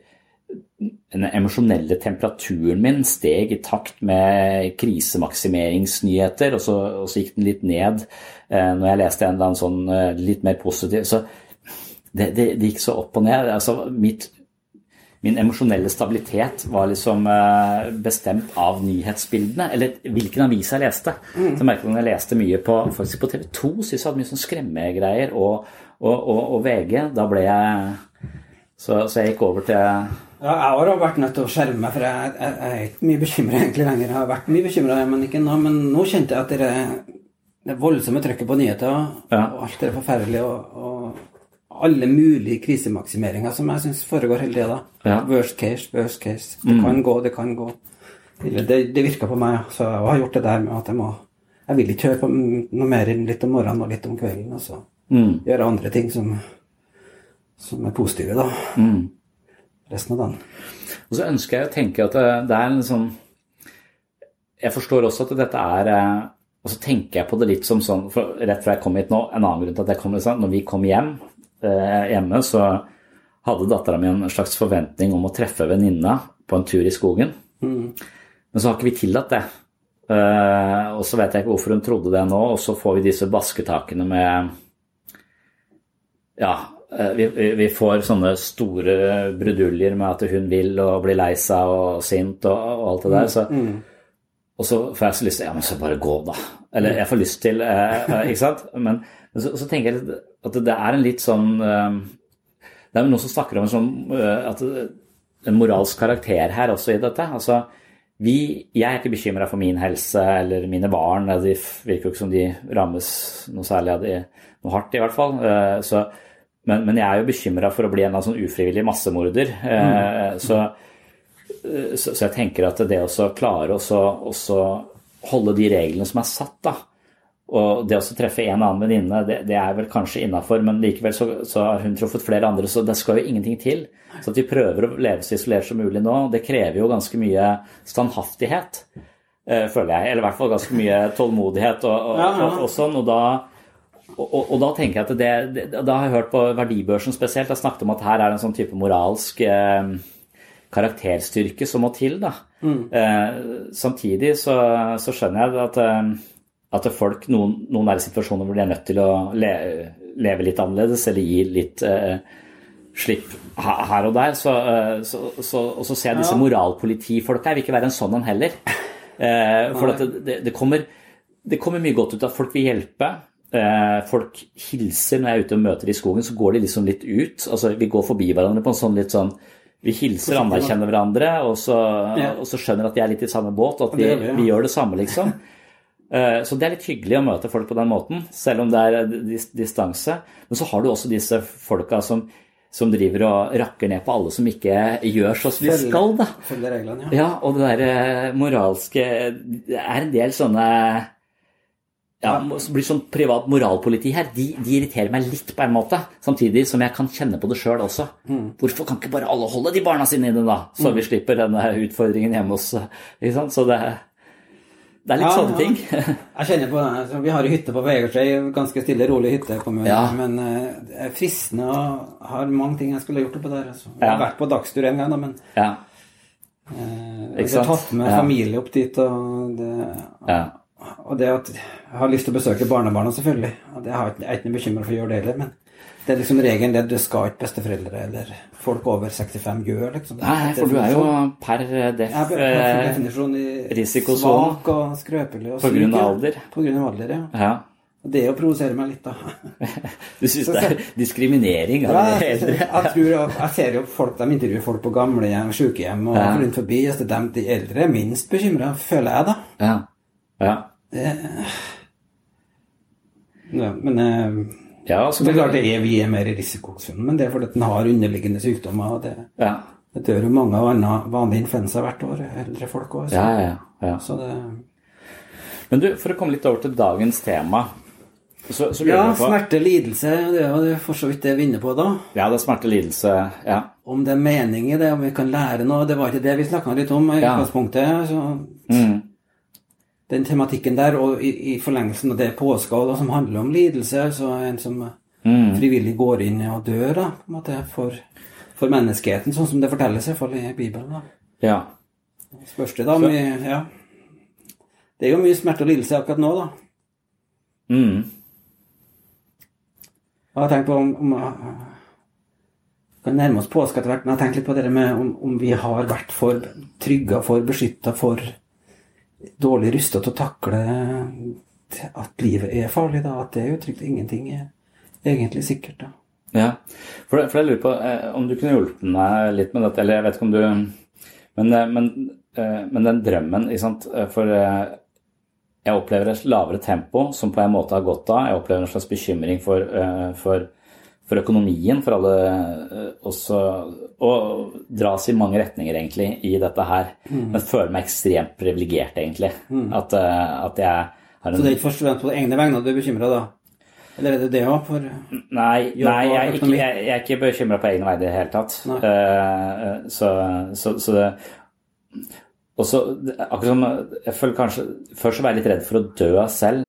den emosjonelle temperaturen min, steg i takt med krisemaksimeringsnyheter, og så, og så gikk den litt ned eh, når jeg leste en eller annen sånn eh, litt mer positiv. Så det, det, det, gikk så opp og ned. Altså, mitt min emosjonelle stabilitet var liksom eh, bestemt av nyhetsbildene, eller hvilken avis jeg leste. Mm. Så jeg merket når jeg leste mye på, faktisk på TV 2, syntes jeg hadde mye sånn skremmegreier, og, og, og, og, VG. Da ble jeg Så, så jeg gikk over til ja, jeg har vært nødt til å skjerme meg, for jeg, jeg, jeg er ikke mye bekymra egentlig lenger. Jeg har vært mye bekymra, men ikke nå. Men nå kjente jeg at det, det voldsomme trykket på nyheter, ja. og alt det forferdelige og, og alle mulige krisemaksimeringer som jeg syns foregår hele tida. Ja. Worst case, worst case. Det mm. kan gå, det kan gå. Det, det virka på meg, så jeg har gjort det der med at jeg må Jeg vil ikke høre på noe mer enn litt om morgenen og litt om kvelden. Og så gjøre andre ting som, som er positive, da. Resten av dagen. Og så ønsker jeg å tenke at det, er en sånn Jeg forstår også at dette er eh, Og så tenker jeg på det litt som sånn for Rett fra jeg kom hit nå, en annen grunn til at jeg kom sånn, Når vi kom hjem hjemme, så hadde dattera mi en slags forventning om å treffe venninna på en tur i skogen. Men så har ikke vi tillatt det. Eh, og så vet jeg ikke hvorfor hun trodde det nå, og så får vi disse basketakene med Ja, eh, vi, vi- får sånne store bruduljer med at hun vil og blir lei seg og sint og, og alt det der. Så, Og så får jeg så lyst til Ja, men så bare gå, da. Eller jeg får lyst til eh, eh, Ikke sant? Men så, så tenker jeg at det er en litt sånn eh, Det er noen som snakker om en sånn eh, at en moralsk karakter her også i dette. Altså, vi, jeg er ikke bekymra for min helse eller mine barn. De virker jo ikke som de rammes noe særlig av det, noe hardt, i hvert fall. Eh, Så, men, men jeg er jo bekymra for å bli en av sånn ufrivillig massemorder. Eh, Så, så, så jeg tenker at det å klare å så- å så holde de reglene som er satt, da, og det å treffe en annen venninne, det, det er vel kanskje innafor, men likevel så, så har hun truffet flere andre, så det skal jo ingenting til. Så at vi prøver å leve så isolert som mulig nå, det krever jo ganske mye standhaftighet, eh, føler jeg. Eller i hvert fall ganske mye tålmodighet og, og, Ja, ja. og, og sånn. Og da, da tenker jeg at det, det Da har jeg hørt på verdibørsen spesielt, jeg snakket om at her er det en sånn type moralsk eh, karakterstyrke som må til, da. Eh, samtidig så, så skjønner jeg at eh, at folk, noen, noen er i situasjoner hvor de er nødt til å le, leve litt annerledes eller gi litt eh, slipp her og der. Så, eh, så, så, og så ser jeg disse moralpolitifolka. Jeg vil ikke være en sånn en heller. Eh, for at det, det, det, kommer, det kommer mye godt ut av at folk vil hjelpe. Eh, folk hilser når jeg er ute og møter i skogen, så går de liksom litt ut. Altså, vi går forbi hverandre på en sånn litt sånn vi hilser, anerkjenner hverandre, og så, Ja. og så skjønner at de er litt i samme båt, og at vi, vi, ja. vi gjør det samme, liksom. Eh, Så det er litt hyggelig å møte folk på den måten, selv om det er distanse. Men så har du også disse folka som, som driver og rakker ned på alle som ikke gjør sånn som de skal, da. Følger reglene, ja. Ja, og det der moralske Det er en del sånne ja, som blir sånn privat moralpoliti her. De, de irriterer meg litt på en måte, samtidig som jeg kan kjenne på det sjøl også. Hvorfor kan ikke bare alle holde de barna sine inne, da? Så vi slipper denne utfordringen hjemme hos ikke sant? Så det, det er litt Ja, sånne ting. (laughs) Jeg kjenner på det. Vi har en hytte på Vegårshei, ganske stille, rolig hytte. På Møn, Ja. Men eh, det er fristende og har mange ting jeg skulle gjort oppå der. Altså. Jeg har vært på dagstur en gang, da, men Ja, eh, jeg har tatt med familie opp dit. Og det, ja. og det at jeg har lyst til å besøke barnebarna, selvfølgelig. Og det har jeg ikke noe bekymra for å gjøre det heller. Men det er liksom regelen det det skal ikke besteforeldre eller folk over 65 gjøre, liksom. Nei, for du er jo per def ja, er per eh, definisjon risikosonen. svak og skrøpelig og På grunn av alder. På grunn av alder, ja. Ja. Og det å provosere meg litt, da. (laughs) Du syns det er (laughs) diskriminering av Ja, eldre? (laughs) jeg, tror, jeg, ser jo folk, de intervjuer folk på gamlehjem, sykehjem og Ja. rundt forbi. Altså, dem de eldre er minst bekymra, føler jeg, da. Ja. ja. Ja, men eh, Ja, så det er klart det er, vi er mer i risikosonen, men det er fordi den har underliggende sykdommer. og det, Ja, det dør jo mange av andre vanlige influensa hvert år, eldre folk òg. ja, ja. ja. Så det Men du, for å komme litt over til dagens tema så, så Ja, på smerte, lidelse, det er jo for så vidt det vi er inne på da. Ja, det er smerte, lidelse Ja. Om det er mening i det, om vi kan lære noe. Det var ikke det vi snakka litt om i utgangspunktet. så Mm. Den tematikken der, og i, i forlengelsen av det påskeholdet som handler om lidelse, altså en som Mm. frivillig går inn og dør da, på en måte, for, for menneskeheten, sånn som det fortelles i hvert fall i Bibelen. da. ja. Spørs det da mye Ja. Det er jo mye smerte og lidelse akkurat nå, da. Mm. Jeg har tenkt på om, om kan nærme oss påske etter hvert, men jeg har tenkt litt på det med om, om vi har vært for trygga, for beskytta, for dårlig rusta til å takle at livet er farlig, da. At det er utrygt. Ingenting er egentlig sikkert, da. Ja, for, for jeg lurer på eh, om du kunne hjulpet meg litt med dette, eller jeg vet ikke om du Men, eh, men, eh, men den drømmen, ikke sant Eh, For eh, jeg opplever et lavere tempo som på en måte har gått av. Jeg opplever en slags bekymring for, eh, for, for økonomien, for alle eh, også Og dras i mange retninger, egentlig, i dette her. Men føler meg ekstremt privilegert, egentlig. At, eh, at jeg har en Så det er ikke først og fremst på egne vegne du er bekymra, da? Eller er det det òg? Nei, nei jeg, er ikke, jeg, jeg er ikke bekymra på egne vegne i det hele tatt. Eh, så, så, så det Og så akkurat som Jeg føler kanskje Først så var jeg litt redd for å dø selv.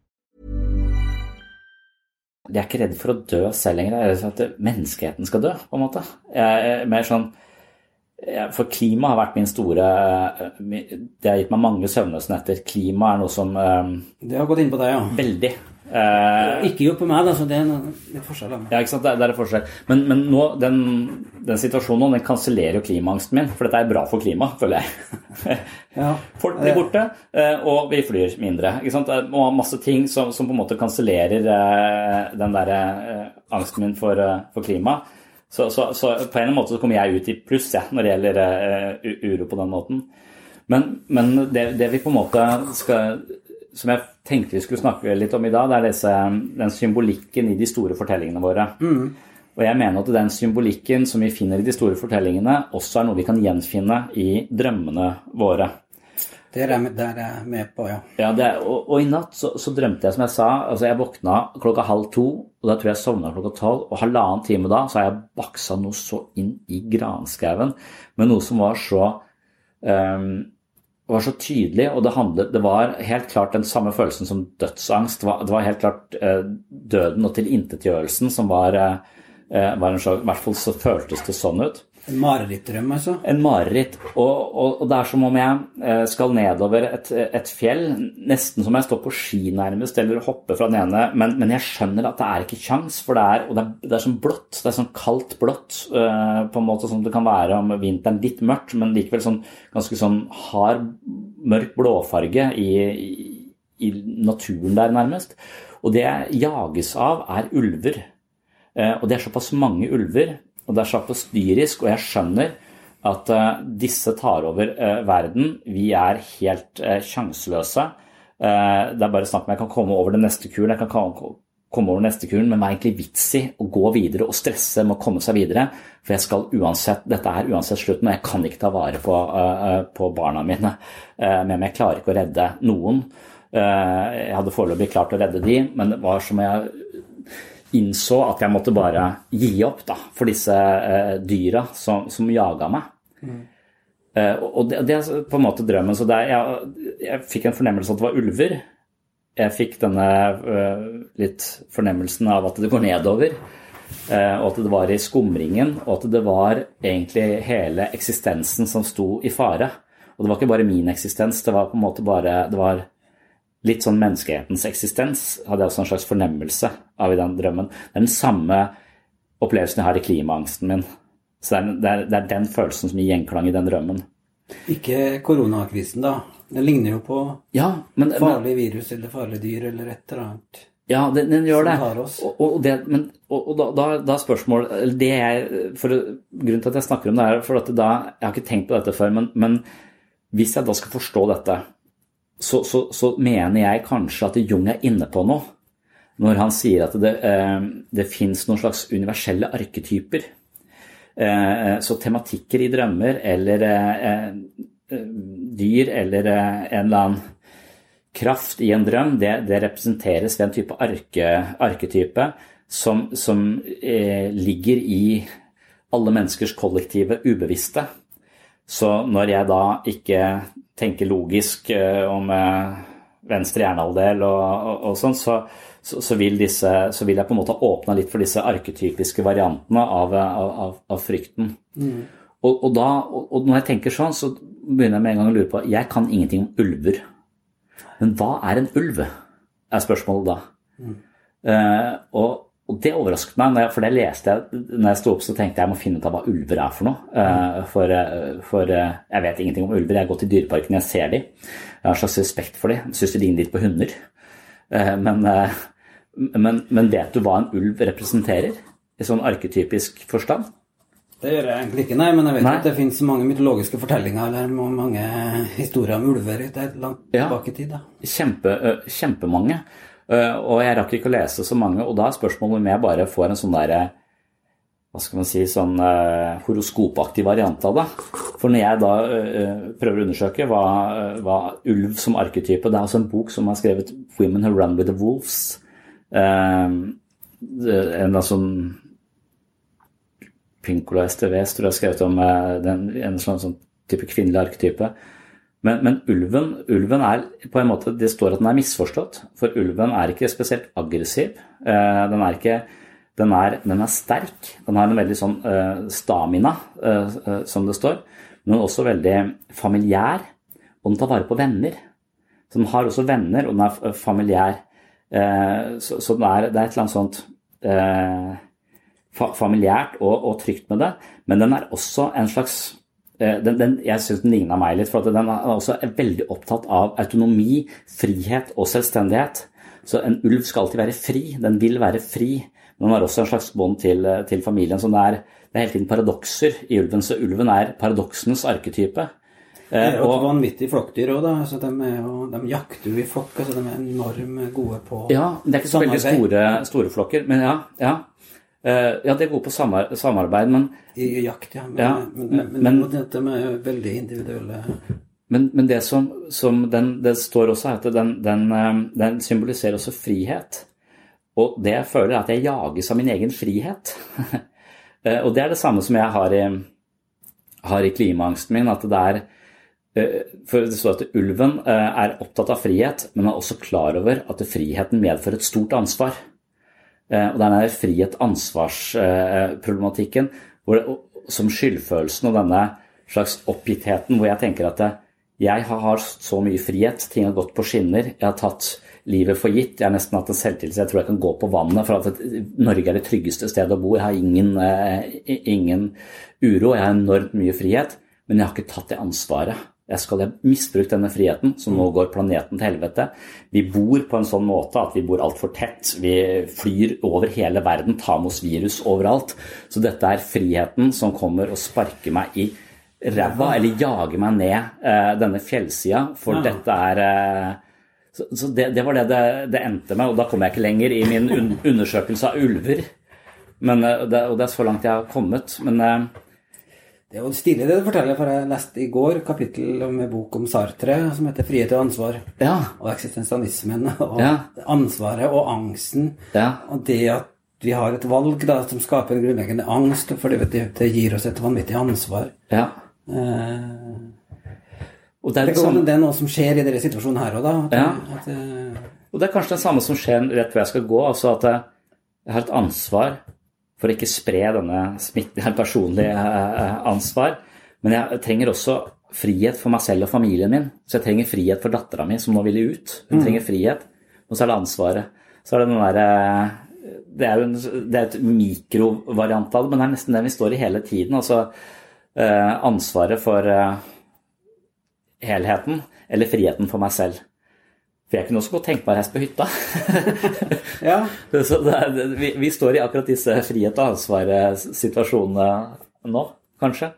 Jeg er ikke redd for å dø selv lenger. Jeg er redd for at menneskeheten skal dø, på en måte. Jeg er mer sånn For klima har vært min store Det har gitt meg mange søvnløse netter. Klima er noe som eh, det har gått inn på deg, ja. Veldig. Eh, Ikke gjort på meg, da, så det er noe- litt forskjell. Da. Ja, ikke sant? Det, det er forskjell. Men, men nå, den, den situasjonen nå, den kansellerer jo klimaangsten min, for dette er bra for klimaet, føler jeg. (laughs) Ja. Folk blir borte, eh, og vi flyr mindre. Ikke sant? Det er masse ting som, som på en måte kansellerer eh, den der eh, angsten min for, eh, for klima. Så, så, så på en måte så kommer jeg ut i pluss ja, når det gjelder eh, uro på den måten. Men, men det, det vi på en måte skal Som jeg tenkte vi skulle snakke litt om i dag, det er disse, den symbolikken i de store fortellingene våre. Og jeg mener at den symbolikken som vi finner i de store fortellingene, også er noe vi kan gjenfinne i drømmene våre. Det er jeg, der er jeg med på, ja. Ja, det og, og i natt så, så drømte jeg som jeg sa, altså jeg våkna klokka halv to, og da tror jeg jeg sovna klokka tolv, og halvannen time da så har jeg baksa noe så inn i granskauen med noe som var så ehm, var så tydelig, og det, handlet, det var helt klart den samme følelsen som dødsangst. Det var, det var helt klart eh, døden og tilintetgjørelsen som var, eh, eh, var en slags I hvert fall så føltes det sånn ut. En marerittdrøm, altså. En mareritt. Og, og, og det er som om jeg eh, skal nedover et, et fjell, nesten som jeg står på ski nærmest, eller hopper fra den ene, men, men jeg skjønner at det er ikke kjangs, for det er, det er, det er sånn blått, det er sånn kaldt blått, uh, på en måte som det kan være om vinteren, litt mørkt, men likevel sånn ganske sånn hard, mørk blåfarge i, i, i naturen der nærmest. Og det jeg jages av er ulver. Uh, Og det er såpass mange ulver, og det er såpass dyrisk, og jeg skjønner at eh, disse tar over eh, verden. Vi er helt uh, sjanseløse. Eh, det er bare snakk om jeg kan komme over den neste kuren, jeg kan komme, over over neste kuren, men hva er egentlig vits i å gå videre og stresse med å komme seg videre? For jeg skal uansett, dette er uansett slutten, og jeg kan ikke ta vare på, eh, eh, på barna mine. Eh, men jeg klarer ikke å redde noen. Eh, jeg hadde foreløpig klart å redde de, men det var som jeg innså at jeg måtte bare gi opp da, for disse eh, dyra som, som jaga meg. Eh, og det, det er på en måte drømmen. Så er, jeg, jeg fikk en fornemmelse at det var ulver. Jeg fikk denne eh, litt fornemmelsen av at det går nedover. eh, og at det var i skumringen, og at det var egentlig hele eksistensen som sto i fare. Og det var ikke bare min eksistens, det var på en måte bare det var litt sånn menneskehetens eksistens hadde jeg også en slags fornemmelse av i den drømmen. Det er den samme opplevelsen jeg har i klimaangsten min. Så det er, det er, det er den følelsen som gir gjenklang i den drømmen. Ikke koronakrisen, da. Den ligner jo på Ja, men, farlig virus eller farlig dyr eller et eller annet. Ja, den, den gjør det. Og, og, det, men, og, og da, da, er spørsmål det jeg, for, Grunnen til at jeg snakker om det, er for at da, jeg har ikke tenkt på dette før, men, men hvis jeg da skal forstå dette så, så, så mener jeg kanskje at Jung er inne på noe når han sier at det, eh, det fins noen slags universelle arketyper. Eh, så tematikker i drømmer eller eh, dyr eller en eller annen kraft i en drøm, det, det representeres ved en type arke, arketype som, som ligger i alle menneskers kollektive ubevisste. Så når jeg da ikke tenker logisk om venstre hjernehalvdel og, og, og sånn, så, så, så, vil disse, så, vil jeg på en måte åpne litt for disse arketypiske variantene av, av, av frykten. Mm. Og, og, da, og, når jeg tenker sånn, så begynner jeg med en gang å lure på Jeg kan ingenting om ulver. Men hva er en ulv? er spørsmålet da. Mm. Uh, og, det overrasket meg, for det leste jeg når jeg sto opp, så tenkte jeg jeg må finne ut av hva ulver er for noe. Uh, for, uh, for jeg vet ingenting om ulver. Jeg går til Dyreparken, jeg ser dem. Jeg har en slags respekt for dem. Syns de ligner litt på hunder. Men men, men, vet du hva en ulv representerer, i sånn arketypisk forstand? Det gjør jeg egentlig ikke, nei, men jeg vet nei. at det finnes mange mytologiske fortellinger eller mange historier om ulver langt ja, tilbake i tid. Da. Kjempe, kjempemange. Og jeg rakk ikke å lese så mange, og da er spørsmålet om jeg bare får en sånn derre hva skal man si, sånn uh, horoskopaktig variant av det. For når jeg da uh, prøver å undersøke hva, uh, hva, ulv som arketype Det er altså en bok som er skrevet 'Women Who Run With The Wolves'. Ehm, en sånn Pinkola STVs tror jeg har skrevet om eh, den, en sånn, sånn, type kvinnelig arketype. Men, men, ulven, ulven er på en måte, Det står at den er misforstått, for ulven er ikke spesielt aggressiv. Eh, den er ikke den er, den er, sterk. Den har en veldig sånn uh, stamina, uh, som det står. Men også veldig familiær, og den tar vare på venner. Så den har også venner, og den er familiær. Eh, så, så det, er, det, er, et eller annet sånt eh, familiært og, og, trygt med det. Men den er også en slags eh, den, den, Jeg syns den ligna meg litt, for den er også veldig opptatt av autonomi, frihet og selvstendighet. Så en ulv skal alltid være fri. Den vil være fri. Men den har også en slags bånd til, til, familien. Så det er, det er hele tiden paradokser i ulven. Så ulven er paradoksenes arketype. Det er jo et vanvittig flokkdyr òg, da. Altså, de, jo, de, jakter jo i flokk. Altså, de er enormt gode på Ja, det er ikke så veldig store, store, flokker, men ja. ja. Uh, ja, de er gode på samarbeid, men I jakt, ja. Men, ja, men, men, men dette med veldig individuelle men, men, det som, som den, det står også er at den, den, eh, den, symboliserer også frihet. Og det jeg føler, er at jeg jages av min egen frihet. uh, (laughs) og det er det samme som jeg har i, har i klimaangsten min, at det er Eh, for det står at ulven eh, er opptatt av frihet, men er også klar over at friheten medfører et stort ansvar. Eh, og den er frihet-ansvarsproblematikken som skyldfølelsen og denne slags oppgittheten hvor jeg tenker at jeg har så mye frihet, ting har gått på skinner, jeg har tatt livet for gitt. Jeg har nesten hatt en selvtillit, jeg tror jeg kan gå på vannet. For at Norge er det tryggeste stedet å bo. Jeg har ingen, ingen uro, jeg har enormt mye frihet. Men jeg har ikke tatt det ansvaret. Jeg skal jeg misbruke denne friheten, så nå går planeten til helvete. Vi bor på en sånn måte at vi bor altfor tett. Vi flyr over hele verden, tar med oss virus overalt. Så dette er friheten som kommer og sparker meg i ræva, eller jager meg ned eh, denne fjellsida, for ja. dette er eh, Så, så det, det, var det, det det endte med, og da kom jeg ikke lenger i min un (laughs) undersøkelse av ulver. Men, og, det, og det er så langt jeg har kommet. Men det er jo stilig det du forteller, for jeg leste i går kapittel med bok om Sartre som heter 'Frihet og ansvar'. Ja. Og eksistensialismen og ja. ansvaret og angsten. Ja. Og det at vi har et valg da, som skaper en grunnleggende angst, for det, det gir oss et vanvittig ansvar. Ja. Eh, og det, er det, samme, det, er noe som skjer i denne situasjonen her òg, da. At, ja. At, uh, og det er kanskje det samme som skjer rett hvor jeg skal gå. altså at jeg har et ansvar for å ikke spre denne smitten, (laughs) personlig eh, ansvar. Men jeg trenger også frihet for meg selv og familien min. Så jeg trenger frihet for dattera mi, som nå ville ut. Hun mm. trenger frihet. Og så er det ansvaret. Så er det den derre eh, det er jo en, det er et mikrovariant av det, men det er nesten det vi står i hele tiden. Altså eh, ansvaret for helheten, eller friheten for meg selv. For jeg kunne også godt tenkt meg å reise på hytta. (laughs) ja. (laughs) Så er, vi, vi, står i akkurat disse frihet og ansvar-situasjonene nå, kanskje.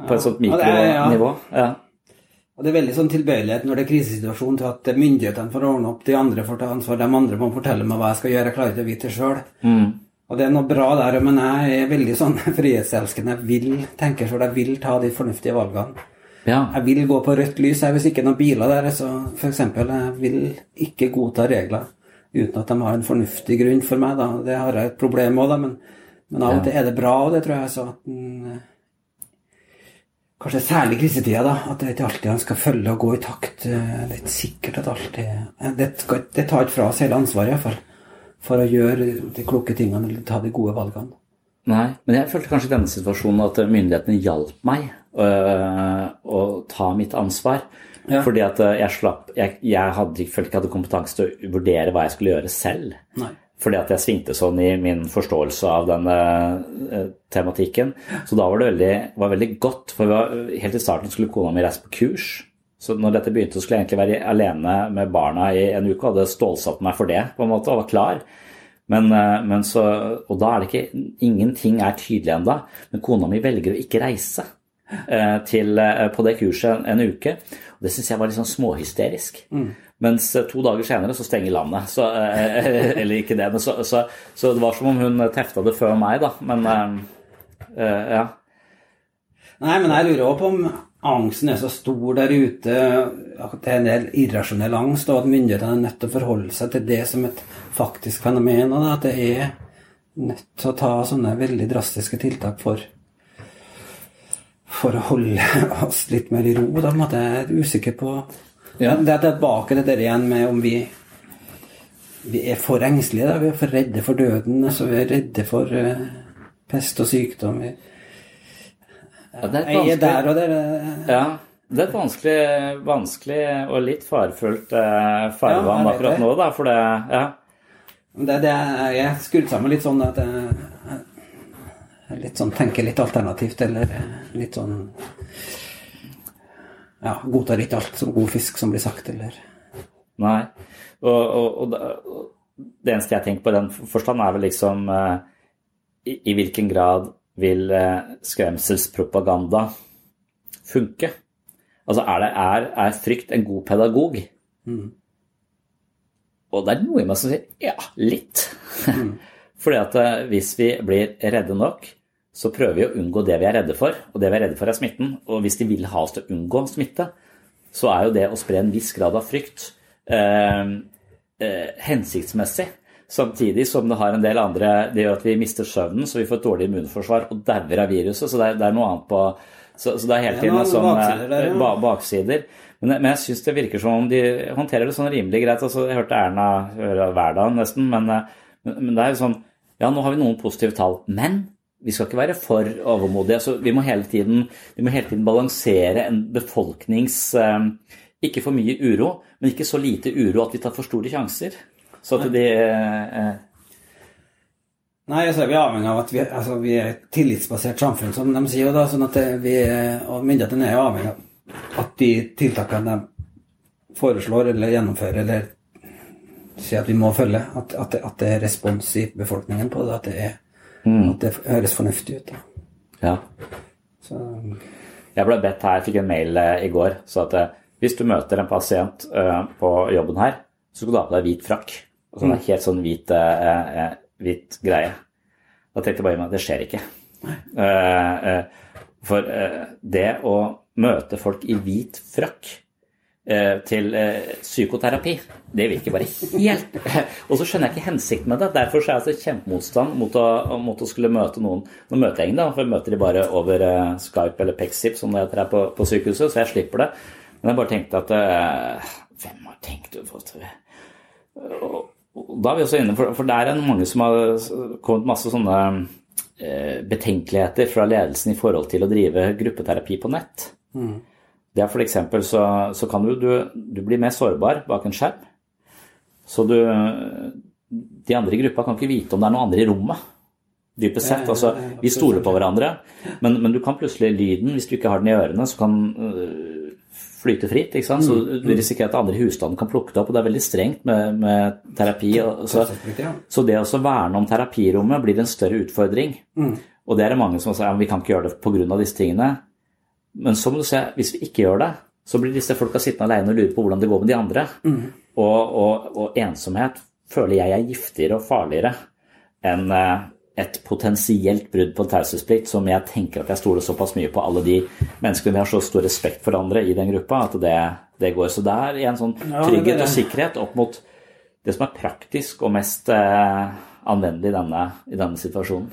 På et sånt mikronivå. Ja. Og det er veldig sånn tilbøyelighet når det er krisesituasjon til at myndighetene får ordne opp, de andre får ta ansvar, de andre må fortelle meg hva jeg skal gjøre, jeg klarer ikke å vite det sjøl. Og det er noe bra der, men jeg er veldig sånn (laughs) frihetselskende. Jeg vil tenke sjøl, jeg vil ta de fornuftige valgene. Ja. Jeg vil gå på rødt lys jeg, hvis ikke noen biler der. Så eksempel, jeg vil ikke godta regler uten at de har en fornuftig grunn for meg. Da. Det har jeg et problem med, da, men, men av og til er det bra, og det tror jeg så at den, Kanskje særlig i krisetida, da. At det ikke alltid han skal følge og gå i takt. Eh, Det er ikke sikkert at alltid Det, skal, det tar ikke fra oss hele ansvaret, iallfall. For å gjøre de kloke tingene eller ta de gode valgene. Nei, men jeg følte kanskje i denne situasjonen at myndighetene hjalp meg å ta mitt ansvar. Ja. Fordi at øh, jeg slapp Jeg, jeg hadde, følte ikke jeg hadde kompetanse til å vurdere hva jeg skulle gjøre selv. Nei. Fordi at jeg svingte sånn i min forståelse av denne uh, tematikken. Så da var det veldig, var veldig godt. For vi var, helt i starten skulle kona mi reise på kurs. Så når dette begynte, så skulle jeg egentlig være alene med barna i en uke hadde stålsatt meg for det på en måte, og var klar. Men, men så, og da er det ikke Ingenting er tydelig ennå. Men kona mi velger å ikke reise til, eh, på det kurset en, uke. Og det syns jeg var litt sånn småhysterisk. Mens eh, to dager senere så stenger landet. Så, eh, (laughs) eller ikke det, men så, så, så det var som om hun tefta det før meg, da. Men eh, eh, ja. Nei, men jeg lurer også på om angsten er så stor der ute, at det er en del irrasjonell angst, og at myndighetene er nødt til å forholde seg til det som et faktisk fenomen, og at det er nødt til å ta sånne veldig drastiske tiltak for for å holde oss litt mer i ro. Da på en måte er jeg usikker på Ja. Det er tilbake til det igjen med om vi vi er for engstelige. Da. Vi er for redde for døden. Altså, vi er redde for uh, pest og sykdom. Vi, Ja, det er jeg er der og der. Ja, det er et vanskelig, vanskelig og litt farefullt eh, farvann Ja, akkurat det. nå, da, for det Ja. Det, det jeg er skrudd sammen litt sånn at jeg, jeg litt sånn, tenker litt alternativt, eller litt sånn Ja, godtar ikke alt som god fisk som blir sagt, eller Nei. Og, og, og, det eneste jeg tenker på i den forstand, er vel liksom eh, i, I hvilken grad vil eh, skremselspropaganda funke? Altså, er, det, er, er frykt en god pedagog? Og det er noe i meg som sier ja, litt. (laughs) Fordi at eh, hvis vi blir redde nok, så prøver vi å unngå det vi er redde for. Og det vi er redde for, er smitten. Og hvis de vil ha oss til å unngå smitte, så er jo det å spre en viss grad av frykt eh, eh, hensiktsmessig. Samtidig som det har en del andre Det gjør at vi mister søvnen, så vi får et dårlig immunforsvar og dauer av viruset. Så det er, det er noe annet på Så, så det er hele tiden en sånn baksider eh, ja. ba, baksider. Men, men jeg syns det virker som om de håndterer det sånn rimelig greit. Altså, jeg hørte Erna hver dag nesten, men, men, men det er jo sånn Ja, nå har vi noen positive tall, men vi skal ikke være for overmodige. Altså, vi, må hele tiden, vi må hele tiden balansere en befolknings eh, Ikke for mye uro, men ikke så lite uro at vi tar for store sjanser. Så at de eh, Nei, så er vi avhengig av at vi, altså, vi er et tillitsbasert samfunn, som de sier. da, sånn at vi, Og myndighetene er avhengig av at de tiltakene de foreslår eller gjennomfører eller sier at vi må følge, at, at, det, at det er respons i befolkningen på det. At det, er, at det høres fornuftig ut. da. Ja. Så, Jeg ble bedt her, jeg fikk en mail eh, i går, så at eh, hvis du møter en pasient eh, på jobben her, så skal du ha på deg hvit frakk. Sånn helt sånn hvit, uh, hvit greie. Da tenkte jeg bare meg, det skjer ikke. Uh, uh, for det å møte folk i hvit frakk til eh, psykoterapi, det virker bare helt (laughs) Og så skjønner jeg ikke hensikten med det. Derfor så er jeg så kjempemotstand mot å, mot å skulle møte noen Nå møter jeg ingen, da, for jeg møter de bare over eh, Skype eller Pexip, som det heter her på, på sykehuset, så jeg slipper det. Men jeg bare tenkte at eh, Hvem har tenkt å få til da er vi også inne, for, for der er det mange som har kommet masse sånne eh, betenkeligheter fra ledelsen i forhold til å drive gruppeterapi på nett. Det er eksempel så, så kan du, du, du bli mer sårbar bak en skjerm. Så du De andre i gruppa kan ikke vite om det er noen andre i rommet. Dypest sett. Altså, vi stoler på hverandre, men, men du kan plutselig lyden, hvis du ikke har den i ørene, så kan øh, flyte fritt. ikke sant? Så du risikerer at andre i husstanden kan plukke det opp, og det er veldig strengt med, med terapi. Så, så det å verne om terapirommet blir en større utfordring. Og det er det mange som sier ja, vi kan ikke gjøre det pga. disse tingene. Men så må du se, hvis vi ikke gjør det, så blir disse folka sittende alene og lure på hvordan det går med de andre. Og, og, og ensomhet føler jeg er giftigere og farligere enn eh, et potensielt brudd på taushetsplikt som jeg tenker at jeg stoler såpass mye på alle de menneskene vi har så stor respekt for andre i den gruppa, at det, det går. Så det er en sånn trygghet og sikkerhet opp mot det som er praktisk og mest eh, anvendelig i denne, i denne situasjonen.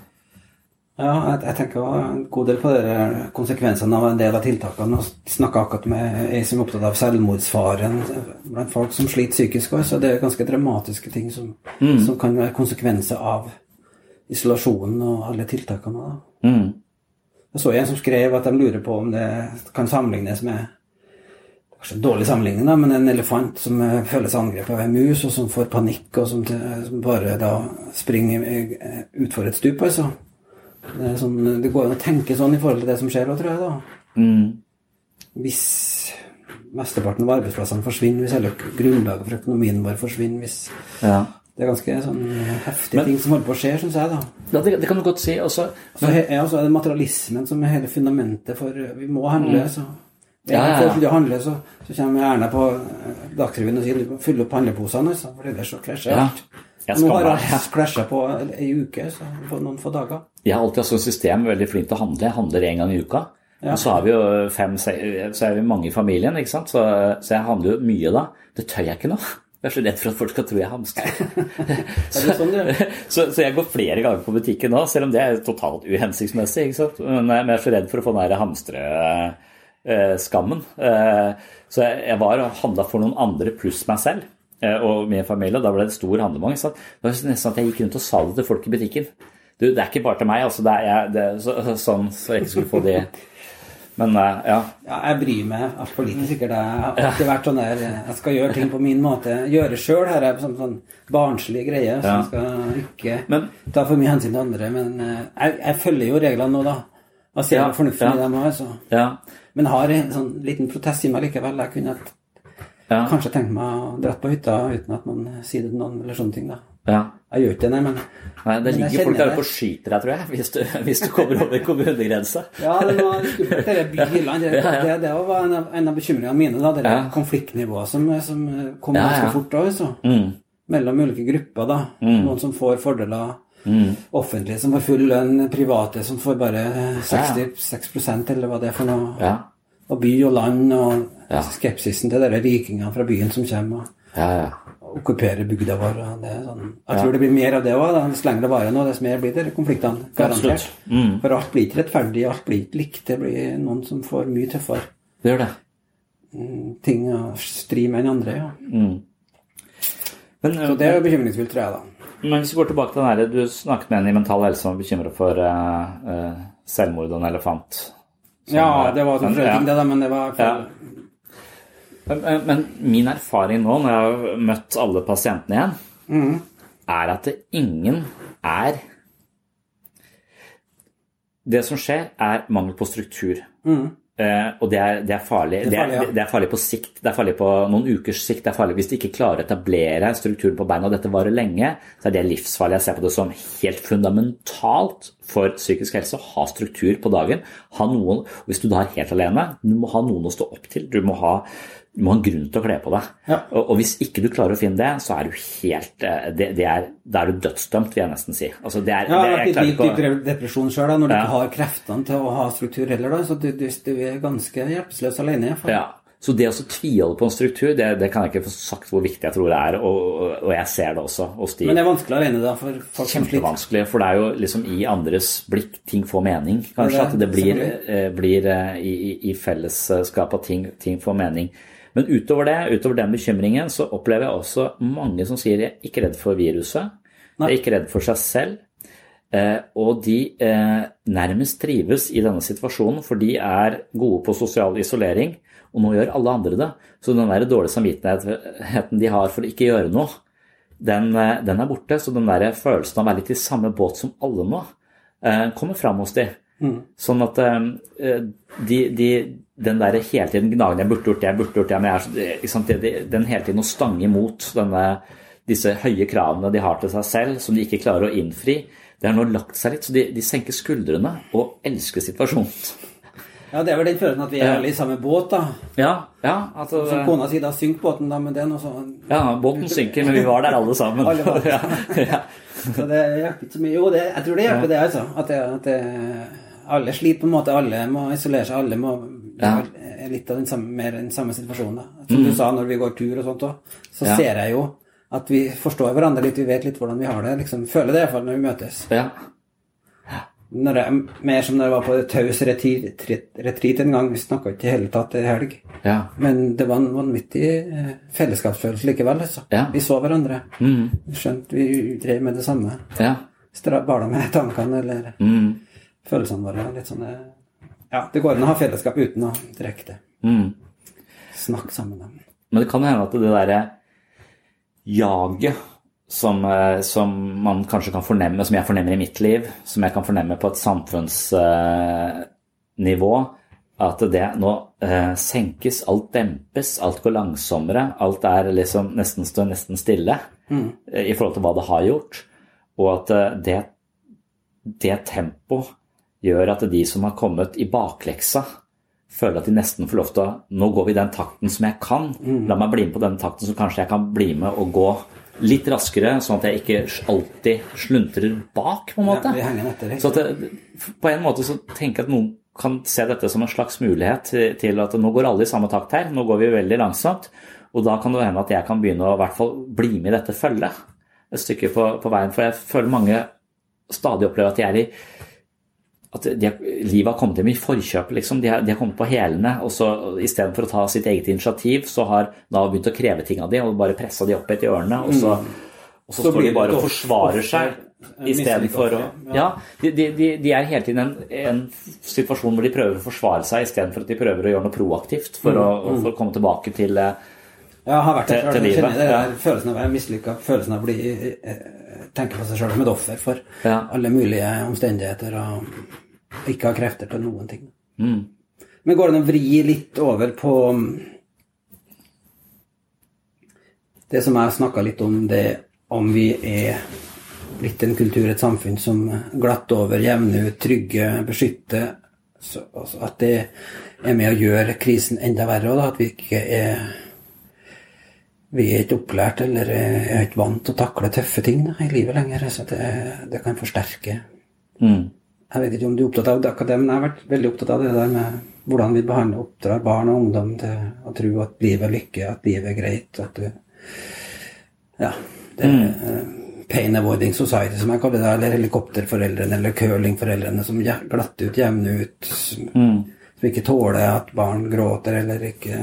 Ja, jeg, jeg tenker en god del på de konsekvensene av en del av tiltakene. Jeg Snakka akkurat med ei som er opptatt av selvmordsfaren blant folk som sliter psykisk også, så det er ganske dramatiske ting som, som kan være konsekvenser av isolasjonen og alle tiltakene. Mm. Jeg så en som skrev at de lurer på om det kan sammenlignes med Kanskje en dårlig sammenligning, da, men en elefant som eh, føler seg angrepet av en mus, og som får panikk, og som, som bare da springer eh, utfor et stup, altså. Det, sånn, det går an å tenke sånn i forhold til det som skjer, òg, tror jeg. da. Mm. Hvis mesteparten av arbeidsplassene forsvinner, hvis hele grunnlaget for økonomien vår forsvinner, hvis Ja. Det er ganske sånn heftige Men- ting som holder på å skje, syns jeg, da. Ja, det, det kan du godt si. Også, Så he- er også er det materialismen som er hele fundamentet for Vi må handle, så Ja, ja, ja. Å handle, så, så kommer Erna på eh, Dagsrevyen og sier fylle opp handleposene, altså, for ellers så krasjer alt. Jeg Nå har jeg meg. krasja på ei uke, så på noen få dager. Jeg har alltid hatt sånn system, veldig flink til å handle. Jeg handler én gang i uka. Ja. Og så har vi jo fem, så er vi mange i familien, ikke sant. Så, så jeg handler jo mye da. Det tør jeg ikke nå. Jeg er så redd for at folk skal tro jeg hamstrer. (laughs) Er det sånn, (laughs) så, så jeg går flere ganger på butikken nå, selv om det er totalt uhensiktsmessig. ikke sant? Men jeg er så redd for å få den der hamstreskammen. Så jeg, var og handla for noen andre pluss meg selv eh, og med familie. Da ble det stor handlemang. Så? Det var nesten at jeg gikk rundt og sa det til folk i butikken. Du, det er ikke bare til meg, altså. Det er, jeg, det, er så, sånn så jeg ikke skulle få de Men eh, ja. Ja, jeg bryr meg altfor lite, Det har alltid vært sånn der Jeg skal gjøre ting på min måte. Gjøre sjøl her er sånn, sånn barnslig greie. Så jeg skal ikke Men- ta for mye hensyn til andre. Men eh, jeg, jeg følger jo reglene nå, da. Og ser Ja, fornuften ja. i dem òg, så. ja. Men har en sånn liten protest i meg likevel. Jeg kunne ja. kanskje tenkt meg å dratt på hytta uten at man sier det til noen, eller sånne ting, da. ja. Jeg gjør ikke det, nei, men Nei, det ligger folk der oppe og skyter deg, tror jeg, hvis du, hvis du kommer over kommunegrensa. (laughs) Ja, det var skummelt, det (laughs) byhyllene. Det, Ja, det, det var en av, en av bekymringene mine, da. Det konfliktnivået som, som kom ganske fort òg, så. Mm. Mellom ulike grupper, da. Noen som får fordeler. Offentlige som får full lønn, private som får bare 66% eller hva det er for noe. Ja. Og by og land, og Ja. skepsisen til de rikingene fra byen som kommer. og Ja, ja. okkuperer bygda vår. sånn. Jeg tror det blir mer av det òg. Dess lenger det varer nå, dess mer blir det konfliktene. Garantert. Mm. For alt blir ikke rettferdig, alt blir ikke likt. Det blir noen som får mye tøffere Det gjør det. ting å stri med enn andre. ja. Men, Så det er jo bekymringsfullt, tror jeg, da. men hvis vi går tilbake til den her, du snakket med en i Mental Helse som var bekymret for uh, uh, selvmord og en elefant. Ja, det var sånn men- ja. ting, det, da, men det var Ja. Men, min erfaring nå, når jeg har møtt alle pasientene igjen, Mm. er at det ingen er Det som skjer, er mangel på struktur. Eh, og det er, det er farlig. Det er farlig, ja. det er farlig på sikt. Det er farlig på noen ukers sikt. Det er farlig hvis de ikke klarer å etablere strukturen på beina, og dette varer lenge, så er det livsfarlig. Jeg ser på det som helt fundamentalt for psykisk helse å ha struktur på dagen. Ha noen, hvis du da er helt alene, du må ha noen å stå opp til. Du må ha, du må ha en grunn til å kle på deg. Ja. Og, og hvis ikke du klarer å finne det, så er du helt eh, det, det er, Da er du dødsdømt, vil jeg nesten si. Altså, det er, Ja, det, er, jeg å- dyp depresjon sjøl, når du Ja. ikke har kreftene til å ha struktur heller. da, Så du, du, du er ganske hjelpeløs alene. Ja. Så det å tvile på en struktur, det, det kan jeg ikke få sagt hvor viktig jeg tror det er. Og, og, jeg ser det også hos de Men det er vanskelig alene, da, for folk kjempevanskelig. For det er jo liksom i andres blikk ting får mening. Kanskje Det at det blir, eh, blir eh, i, i, i fellesskap at ting, ting får mening. Men utover det, utover den bekymringen, så opplever jeg også mange som sier de er ikke redd for viruset. De er ikke redd for seg selv. Eh, og de eh, nærmest trives i denne situasjonen, for de er gode på sosial isolering, og nå gjør alle andre det. Så den der dårlige samvittigheten de har for å ikke gjøre noe, den, eh, den er borte. Så den der følelsen av å være litt i samme båt som alle nå, eh, kommer fram hos de. Sånn at eh, de, de, den der hele tiden gnagen 'jeg burde gjort det, jeg burde gjort det', men jeg er, sant, den hele tiden å stange imot denne, disse høye kravene de har til seg selv, som de ikke klarer å innfri, det har nå lagt seg litt. Så de, de senker skuldrene og elsker situasjonen. Ja, det er vel den følelsen at vi er alle i samme båt, da. Ja, ja, Altså, Som kona sier, da synk båten, da, men det er noe sånn ja, båten synker, men vi var der alle sammen. Alle var der. (laughs) ja, ja. Så det hjelper ikke så mye. Jo, det, jeg tror det hjelper, det, altså. At, det, at det, alle sliter på en måte. Alle må isolere seg. Alle må Ja. er litt av den samme, mer den samme situasjonen. Da. Som du sa når vi går tur og sånt òg, så Mm. Ja. ser jeg jo at vi forstår hverandre litt. Vi vet litt hvordan vi har det. liksom Føler det iallfall når vi møtes. ja. Jeg, mer som når jeg var på taus retreat, retreat en gang. Vi snakka ikke i hele tatt i helg. ja. Men det var en vanvittig eh, fellesskapsfølelse likevel. Altså. Ja. Vi så hverandre. Mm. Vi skjønte vi drev med det samme. ja. Stra- Bala med tankene eller Mm. følelsene våre. Litt sånn eh, Ja, det går an å ha fellesskap uten å direkte Mm. snakke sammen. da. Men det kan hende at det derre jaget som, eh, som man kanskje kan fornemme, som jeg fornemmer i mitt liv, som jeg kan fornemme på et samfunnsnivå, at det nå eh, senkes, alt dempes, alt går langsommere, alt er liksom nesten står nesten stille mm. i forhold til hva det har gjort, og at eh, det, det tempo gjør at de som har kommet i bakleksa, føler at de nesten får lov til å Nå går vi i den takten som jeg kan. La meg bli med på den takten så kanskje jeg kan bli med og gå litt raskere, sånn at jeg ikke alltid sluntrer bak, på en måte. Ja, etter, så det, på en måte så tenker jeg at noen kan se dette som en slags mulighet til- til at nå går alle i samme takt her, nå går vi veldig langsomt, og da kan det hende at jeg kan begynne å i hvert fall bli med i dette følget et stykke på, på veien, for jeg føler mange stadig opplever at de er i at de, livet har kommet dem i forkjøpet, liksom. De har, de har kommet på hælene. Og så istedenfor å ta sitt eget initiativ, så har Nav begynt å kreve ting av dem, og bare pressa de opp etter ørene. Og så, og så, Så står de bare og forsvarer seg en istedenfor å Ja, de, de, de, er hele tiden i en, en situasjon hvor de prøver å forsvare seg istedenfor at de prøver å gjøre noe proaktivt for, å, for å komme tilbake til ja, jeg har vært der Til- til Jeg kjenner livet, det der følelsen av å være mislykka, følelsen av å bli eh, tenke på seg sjøl som et offer for Ja. alle mulige omstendigheter og ikke ha krefter til noen ting. Mm. Men går det an å vri litt over på mm, det som jeg snakka litt om, det om vi er blitt en kultur, et samfunn som glatter over, jevner ut, trygger, beskytter så, altså At det er med å gjøre krisen enda verre, og da, at vi ikke er vi er ikke opplært eller er ikke vant til å takle tøffe ting da, i livet lenger. Så det, det kan forsterke mm. Jeg vet ikke om du er opptatt av det, men jeg har vært veldig opptatt av det der med hvordan vi behandler og oppdrar barn og ungdom til å tro at livet er lykke, at livet er greit, at du Ja. Det er eh, pain avoiding society, som jeg kaller det, eller helikopterforeldrene, eller curlingforeldrene som glatter ut, jevner ut, som, som ikke tåler at barn gråter, eller ikke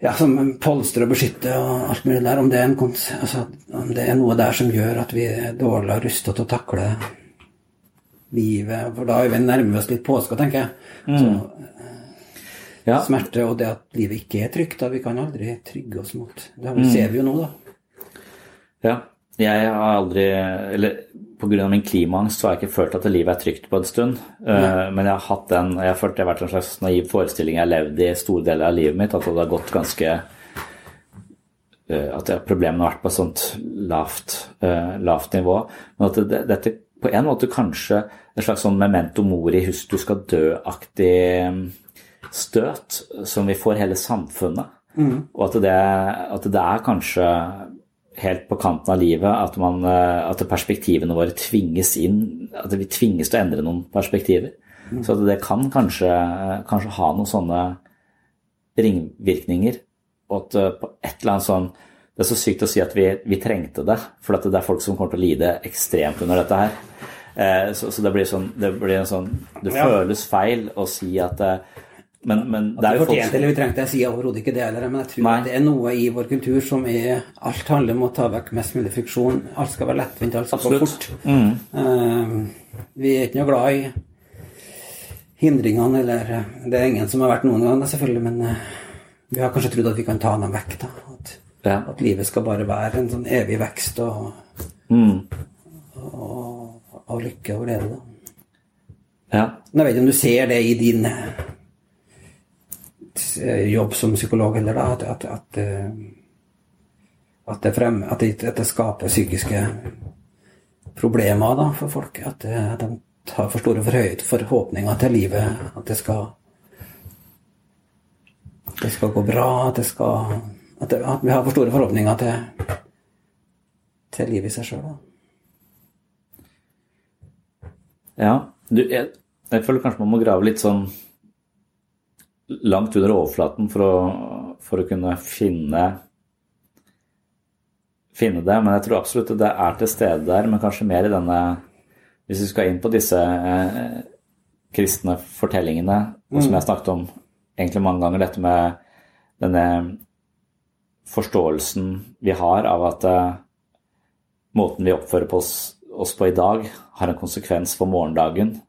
ja, som polstre og beskytte og alt mulig der. Om det, er altså, om det er noe der som gjør at vi er dårligere rustet til å takle livet. For da er vi nærmer oss litt påske, tenker jeg. Så Ja. smerte og det at livet ikke er trygt. da Vi kan aldri trygge oss mot Det ser vi jo nå, da. Ja. Jeg har aldri Eller pga. min klimaangst så har jeg ikke følt at livet er trygt på en stund. Eh, men jeg har hatt den Jeg har følt det har vært en slags naiv forestilling jeg har levd i store deler av livet mitt. At det har gått ganske eh, At problemene har vært på et sånt lavt, eh, lavt nivå. Men at det, dette på en måte kanskje en slags sånn memento mori, husk du skal dø-aktig mm, støt som vi får hele samfunnet. Og at det, at det er kanskje helt på kanten av livet at, man, eh, at perspektivene våre tvinges inn, at vi tvinges til å endre noen perspektiver. Så at det kan kanskje, kanskje ha noen sånne ringvirkninger. Og at eh, på et eller annet sånn Det er så sykt å si at vi, vi trengte det, for det er folk som kommer til å lide ekstremt under dette her. Eh, Så, så det blir sånn Det blir en sånn Det Ja. føles feil å si at eh, Men, at det er jo folk fortjente eller vi trengte, jeg sier overhodet ikke det heller, men jeg tror Nei. det er noe i vår kultur som er Alt handler om å ta vekk mest mulig friksjon. Alt skal være lettvint, alt skal gå fort. Mm. Uh, vi er ikke noe glad i hindringene, eller eh, Det er ingen som har vært noen gang, selvfølgelig, men uh, vi har kanskje trodd at vi kan ta dem vekk. da, At, Ja. at livet skal bare være en sånn evig vekst og, Mm. og, og lykke og glede. da. Ja. Men Jeg vet ikke om du ser det i din eh, jobb som psykolog heller, da, at, at, at, eh, at, det, frem, at, det, at det skaper psykiske problemer da, for folk. At, eh, de har for store forhøyet forhåpninger til livet. At det skal det skal gå bra, at, det skal, at, det, vi har for store forhåpninger til, til livet i seg sjøl. Ja. Du, jeg, jeg, føler kanskje man må grave litt sånn langt under overflaten for å, for å kunne finne finne det, men jeg tror absolutt det er til stede der, men kanskje mer i denne Hvis vi skal inn på disse eh, kristne fortellingene, mm. som jeg snakket om egentlig mange ganger, dette med denne forståelsen vi har av at eh, måten vi oppfører oss, oss, på i dag, har en konsekvens for morgendagen.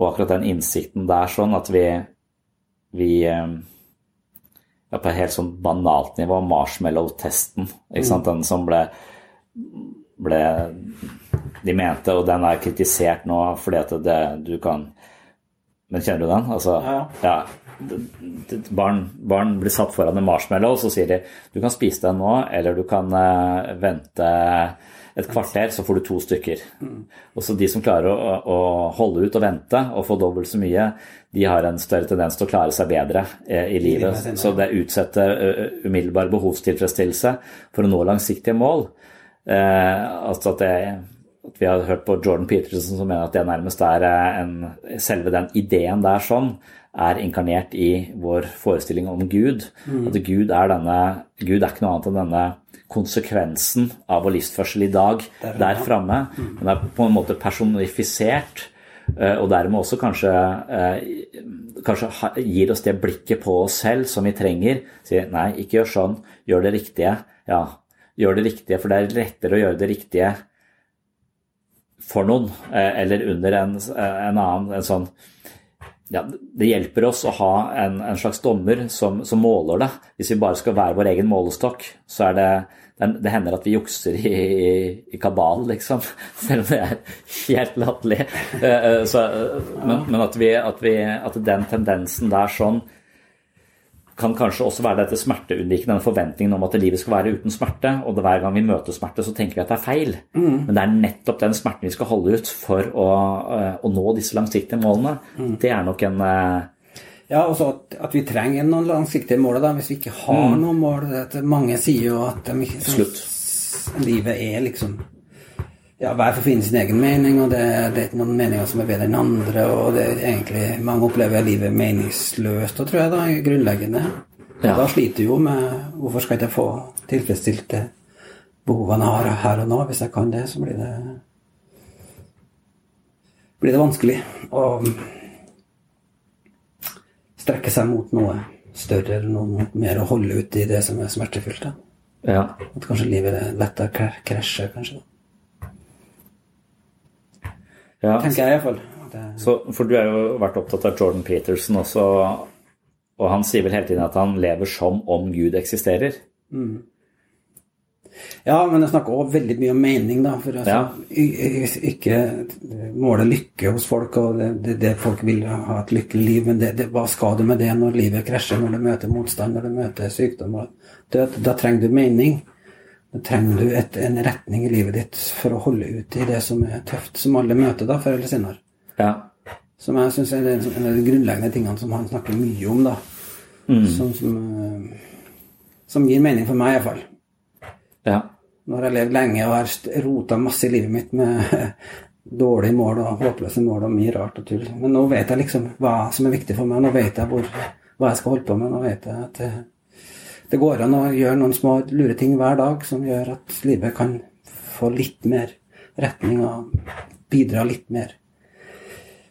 Og akkurat den innsikten der, sånn at vi, vi eh, ja, på et helt sånn banalt nivå, marshmallow-testen, sant, den som ble, ble de mente, og den er kritisert nå fordi at det, du kan Men kjenner du den? Altså, ja. ja barn, barn, blir satt foran en marshmallow, og så sier de du kan spise den nå, eller du kan uh, vente et kvarter, så får du to stykker. Og så de som klarer å, å, holde ut og vente og få dobbelt så mye, de har en større tendens til å klare seg bedre eh, i livet. Så det utsetter uh, umiddelbar behovstilfredsstillelse for å nå langsiktige mål. Eh, altså at, det, at, vi har hørt på Jordan Peterson som mener at det nærmest er en, selve den ideen der sånn er inkarnert i vår forestilling om Gud. Mm. At Gud er, denne, Gud er ikke noe annet enn denne konsekvensen av vår livsførsel i dag der, der framme. Mm. Den er på en måte personifisert, eh, og dermed også kanskje, eh, kanskje gir oss det blikket på oss selv som vi trenger. Sier nei, ikke gjør sånn, gjør det riktige. Ja, gjør det riktige, for det er lettere å gjøre det riktige for noen, eh, eller under en, en annen en sånn ja, det hjelper oss å ha en, en slags dommer som, som, måler det. Hvis vi bare skal være vår egen målestokk, så er det det hender at vi jukser i, i, i kabal, liksom. (laughs) Selv om det er helt latterlig. Eh, eh, men, men at, vi, at, vi, at, den tendensen der sånn kan kanskje også være dette smerteunnvikende, denne forventningen om at livet skal være uten smerte. Og hver gang vi møter smerte, så tenker vi at det er feil. Mm. Men det er nettopp den smerten vi skal holde ut for å, eh, å nå disse langsiktige målene. Mm. Det er nok en ja, også at, at, vi trenger noen langsiktige mål. da, Hvis vi ikke har mm. noen mål Mange sier jo at de, Slutt. livet er liksom ja, Hver får finne sin egen mening, og det, det er ikke noen meninger som er bedre enn andre. og det er egentlig, Mange opplever livet meningsløst, og tror jeg da, grunnleggende. Ja. Da sliter jo med Hvorfor skal jeg ikke få tilfredsstilt det behovene jeg har her og nå? Hvis jeg kan det, så blir det blir det vanskelig. å strekke seg mot noe større eller noe mer å holde ut i det som er smertefullt. Da. Ja. At kanskje livet er lettere krasjer, kanskje. Ja. Tenker jeg iallfall. Så, for du har jo vært opptatt av Jordan Peterson også, og han sier vel hele tiden at han lever som om Gud eksisterer. Mm. Ja, men jeg snakker òg veldig mye om mening, da. For altså, ja. ikke måle lykke hos folk, og det, det, det, folk vil ha et lykkelig liv. Men det, hva skal du med det når livet krasjer, når du møter motstand, når du møter sykdom og død? Da trenger du mening. Da trenger du et, en retning i livet ditt for å holde ut i det som er tøft, som alle møter da, før eller senere. Ja. Som jeg syns er en av de grunnleggende tingene som han snakker mye om, da. Mm. Som, som, eh, som, gir mening for meg, iallfall. Ja. Nå har jeg levd lenge og har rota masse i livet mitt med (laughs) dårlige mål og håpløse mål og mye rart og tull. Men nå vet jeg liksom hva som er viktig for meg. Nå vet jeg hvor, hva jeg skal holde på med. Nå vet jeg at det, går an å gjøre noen små lure ting hver dag som gjør at livet kan få litt mer retning og bidra litt mer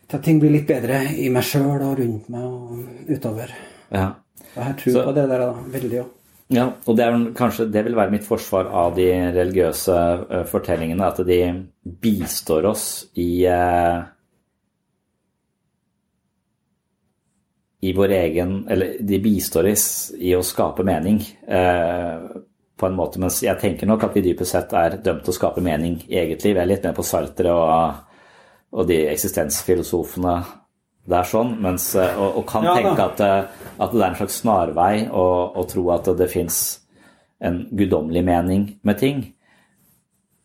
til at ting blir litt bedre i meg sjøl og rundt meg og utover. Ja. Jeg har tro på det der da, veldig òg. Ja, og det, er, kanskje, det vil være mitt forsvar av de religiøse uh, fortellingene, at de bistår oss i uh, i vår egen Eller de bistår oss i å skape mening eh, på en måte. Mens jeg tenker nok at vi dypest sett er dømt til å skape mening i eget liv. Jeg er litt mer på Sartre og, og de eksistensfilosofene det er sånn, mens, eh, og, og, kan ja, tenke at, eh, at, det er en slags snarvei å tro at det fins en guddommelig mening med ting.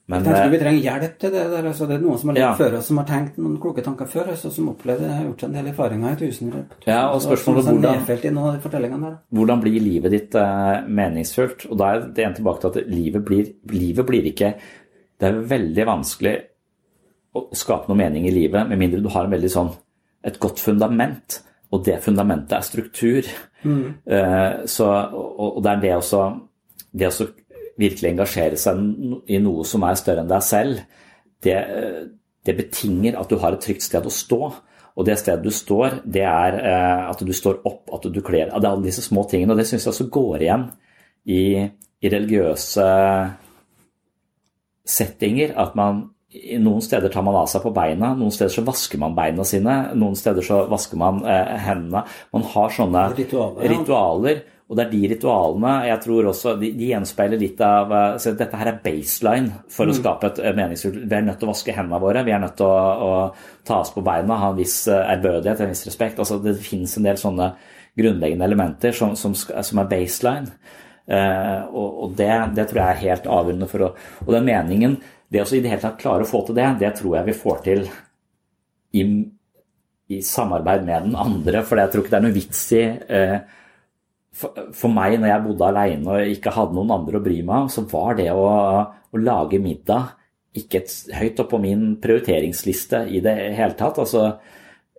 Men Jeg tenker eh, vi trenger hjelp til det der. Altså, det er noen som har levd Ja. før oss, som har tenkt noen kloke tanker før oss, og som opplevde har gjort seg en del erfaringer i tusener. Ja, og spørsmålet er hvordan- hvordan blir livet ditt eh, meningsfullt? Og da er det igjen tilbake til at livet blir, livet blir ikke Det er veldig vanskelig å skape noe mening i livet med mindre du har en veldig sånn, et godt fundament. Og det fundamentet er struktur. Eh, så, og, og det er det også det også virkelig engasjere seg i noe som er større enn deg selv, det, det betinger at du har et trygt sted å stå. Og det stedet du står, det er eh, at du står opp, at du kler Det er alle disse små tingene, og det syns jeg også går igjen i, i religiøse settinger. At man noen steder tar man av seg på beina, noen steder så vasker man beina sine, noen steder så vasker man eh, hendene. Man har sånne Ritualer, ja. ritualer, og det er de ritualene jeg tror også de, de gjenspeiler litt av eh, så Dette her er baseline for å skape et eh, meningsfullt Vi er nødt til å vaske hendene våre, vi er nødt til å, å ta oss på beina, ha en viss eh, ærbødighet, en viss respekt. altså Det finnes en del sånne grunnleggende elementer som, som, som er baseline. Uh, og og det, det tror jeg er helt avgjørende for å Og den meningen, det å i det hele tatt klare å få til det, det tror jeg vi får til i, i samarbeid med den andre. For jeg tror ikke det er noe vits i eh, for, for meg, når jeg bodde alene og ikke hadde noen andre å bry meg om, så var det å, å lage middag ikke et, høyt opp på min prioriteringsliste i det hele tatt. Altså,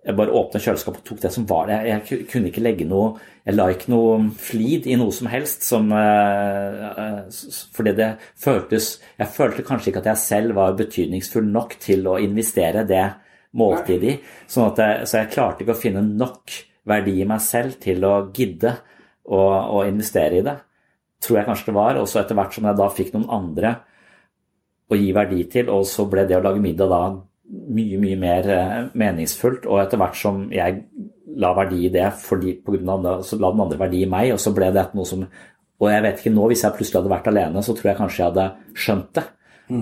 jeg bare åpnet kjøleskapet og tok det som var det. Jeg ku- kunne ikke legge noe Jeg la ikke noe flid i noe som helst som eh, eh, Fordi det føltes Jeg følte kanskje ikke at jeg selv var betydningsfull nok til å investere det måltidet i. Sånn at jeg, så jeg klarte ikke å finne nok verdi i meg selv til å gidde å, å investere i det. Tror jeg kanskje det var. Og så etter hvert som jeg da fikk noen andre å gi verdi til, og så ble det å lage middag da mye, mye mer eh, meningsfullt. Og etter hvert som jeg la verdi i det, fordi på grunn av det, så la den andre verdi i meg, og så ble det noe som Og jeg vet ikke nå, hvis jeg plutselig hadde vært alene, så tror jeg kanskje jeg hadde skjønt det.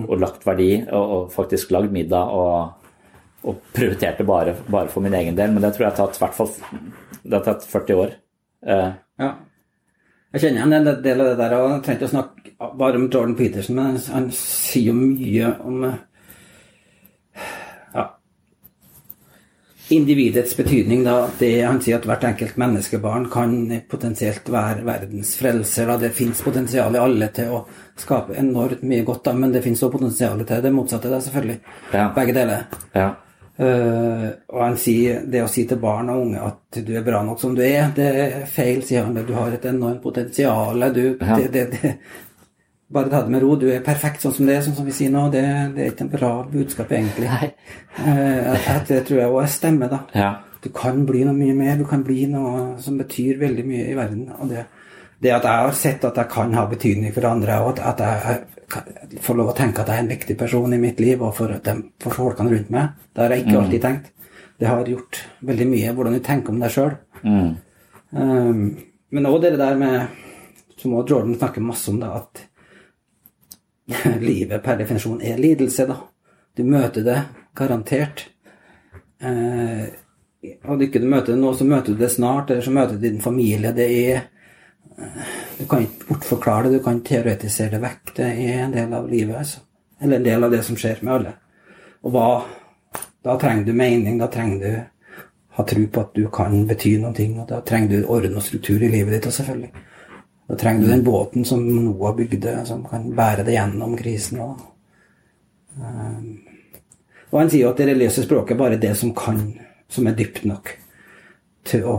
Og lagt verdi, og, og faktisk lagd middag og, og prioriterte bare, bare for min egen del. Men det tror jeg har tatt i hvert fall det har tatt 40 år. Eh, Ja. Jeg kjenner igjen en del av det der, og jeg trengte å snakke bare om Jordan Peterson, men han, han sier jo mye om eh, ja, individets betydning. Da, det Han sier at hvert enkelt menneskebarn kan potensielt være verdens frelser. Da. Det fins potensial i alle til å skape enormt mye godt, da, men det fins også potensial til det motsatte, da, selvfølgelig. Ja. Begge deler. ja. Eh, og han sier det å si til barn og unge at du er bra nok som du er, det er feil, sier han. Du har et enormt potensial. Du, Ja. det, det, det, bare ta det med ro. Du er perfekt sånn som det er, sånn som vi sier nå. Det, det er ikke en bra budskap, egentlig. Eh, at det tror jeg òg stemmer, da. Ja. Du kan bli noe mye mer. Du kan bli noe som betyr veldig mye i verden. Og det, det at jeg har sett at jeg kan ha betydning for andre, og at, at jeg får lov å tenke at jeg er en viktig person i mitt liv og for, dem, for folkene rundt meg, det har jeg ikke alltid tenkt. Det har gjort veldig mye hvordan du tenker om deg sjøl. Um, men òg det der med Som også Jordan snakker masse om, da, at (laughs) livet per definisjon er lidelse, da. Du møter det garantert. Uh, og ikke møter det nå, så møter du det snart, eller så møter du din familie. Det er Du kan ikke bortforklare det, du kan teoretisere det vekk. Det er en del av livet, altså. Eller en del av det som skjer med alle. Og hva Da trenger du mening, da trenger du ha tro på at du kan bety noe, og da trenger du orden og struktur i livet ditt, selvfølgelig. Da trenger du den båten som Noah bygde, som kan bære deg gjennom krisen. Og, og han sier jo at det religiøse språket er bare det som kan, som er dypt nok til å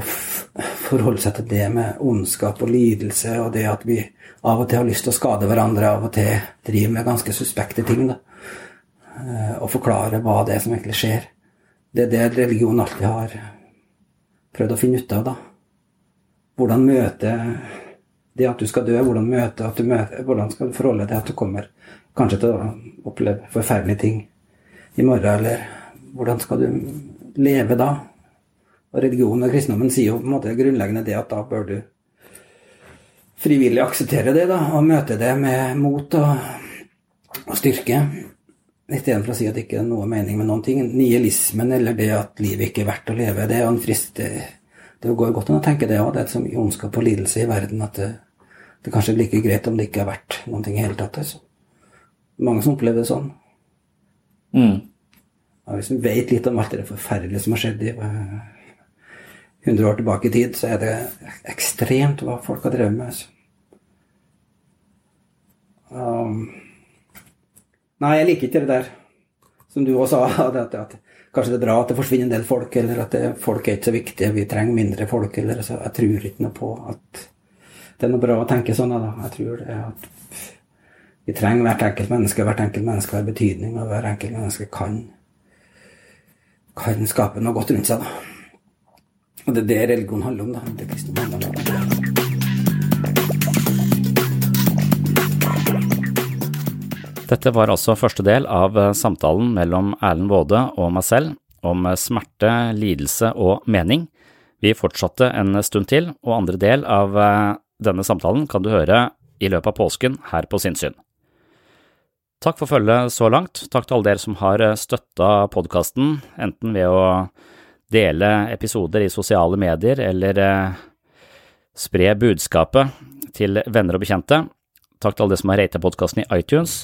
forholde seg til det med ondskap og lidelse, og det at vi av og til har lyst til å skade hverandre, av og til driver med ganske suspekte ting, da. Eh, Og forklare hva det er som egentlig skjer. Det er det religion alltid har prøvd å finne ut av, da. Hvordan møte det at du skal dø, hvordan møte du møter, hvordan skal du forholde deg til at du kommer kanskje til å oppleve forferdelige ting i morgen, eller hvordan skal du leve da? Og religionen og kristendommen sier jo på en måte grunnleggende det at da bør du frivillig akseptere det, da, og møte det med mot og, og styrke. Istedenfor å si at det ikke er noe mening med noen ting. Nihilismen eller det at livet ikke er verdt å leve, det er jo en frist Det, går godt an å tenke det òg. Det er så mye ondskap og lidelse i verden at det, det kanskje er like greit om det ikke er verdt noen ting i hele tatt. Altså. Mange som opplever det sånn. Mm. Ja, hvis vi vet litt om alt det forferdelige som har skjedd i eh, 100 år tilbake i tid, så er det ekstremt hva folk har drevet med. Altså. Um, nei, jeg liker ikke det der som du også sa, (laughs) at, at, kanskje det er bra at det forsvinner en del folk, eller at det, folk er ikke så viktige, vi trenger mindre folk, eller så. Jeg tror ikke noe på at det er noe bra å tenke sånn. Da. Jeg tror det er at vi trenger hvert enkelt menneske, hvert enkelt menneske har betydning, og hvert enkelt menneske kan, kan skape noe godt rundt seg. Da. Og det er det religion handler om. da, det kristne. Dette var altså første del av eh, samtalen mellom Erlend Waade og meg selv om eh, smerte, lidelse og mening. Vi fortsatte en stund til, og andre del av eh, denne samtalen kan du høre i løpet av påsken her på Sinnsyn. Takk for følget så langt. Takk til alle dere som har støtta podkasten, enten ved å dele episoder i sosiale medier eller spre budskapet til venner og bekjente. Takk til alle dere som har rata podkasten i iTunes,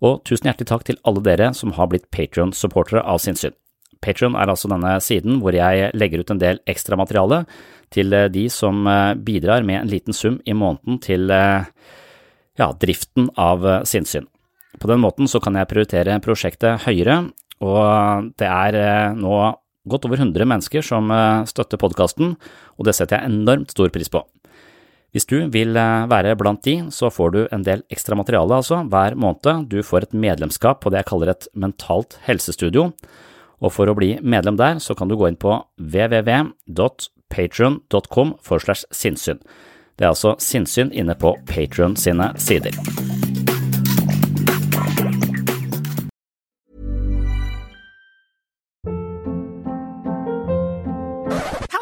og tusen hjertelig takk til alle dere som har blitt Patrion-supportere av Sinnsyn. Patrion er altså denne siden hvor jeg legger ut en del ekstra materiale til de som bidrar med en liten sum i måneden til ja, driften av sinnssyn. På den måten så kan jeg prioritere prosjektet høyere, og det er nå godt over 100 mennesker som støtter podkasten, og det setter jeg enormt stor pris på. Hvis du vil være blant de, så får du en del ekstra materiale altså hver måned. Du får et medlemskap på det jeg kaller et mentalt helsestudio, og for å bli medlem der så kan du gå inn på www.patrion.com for slash sinnssyn. Det er altså sinnssyn inne på Patrion sine sider.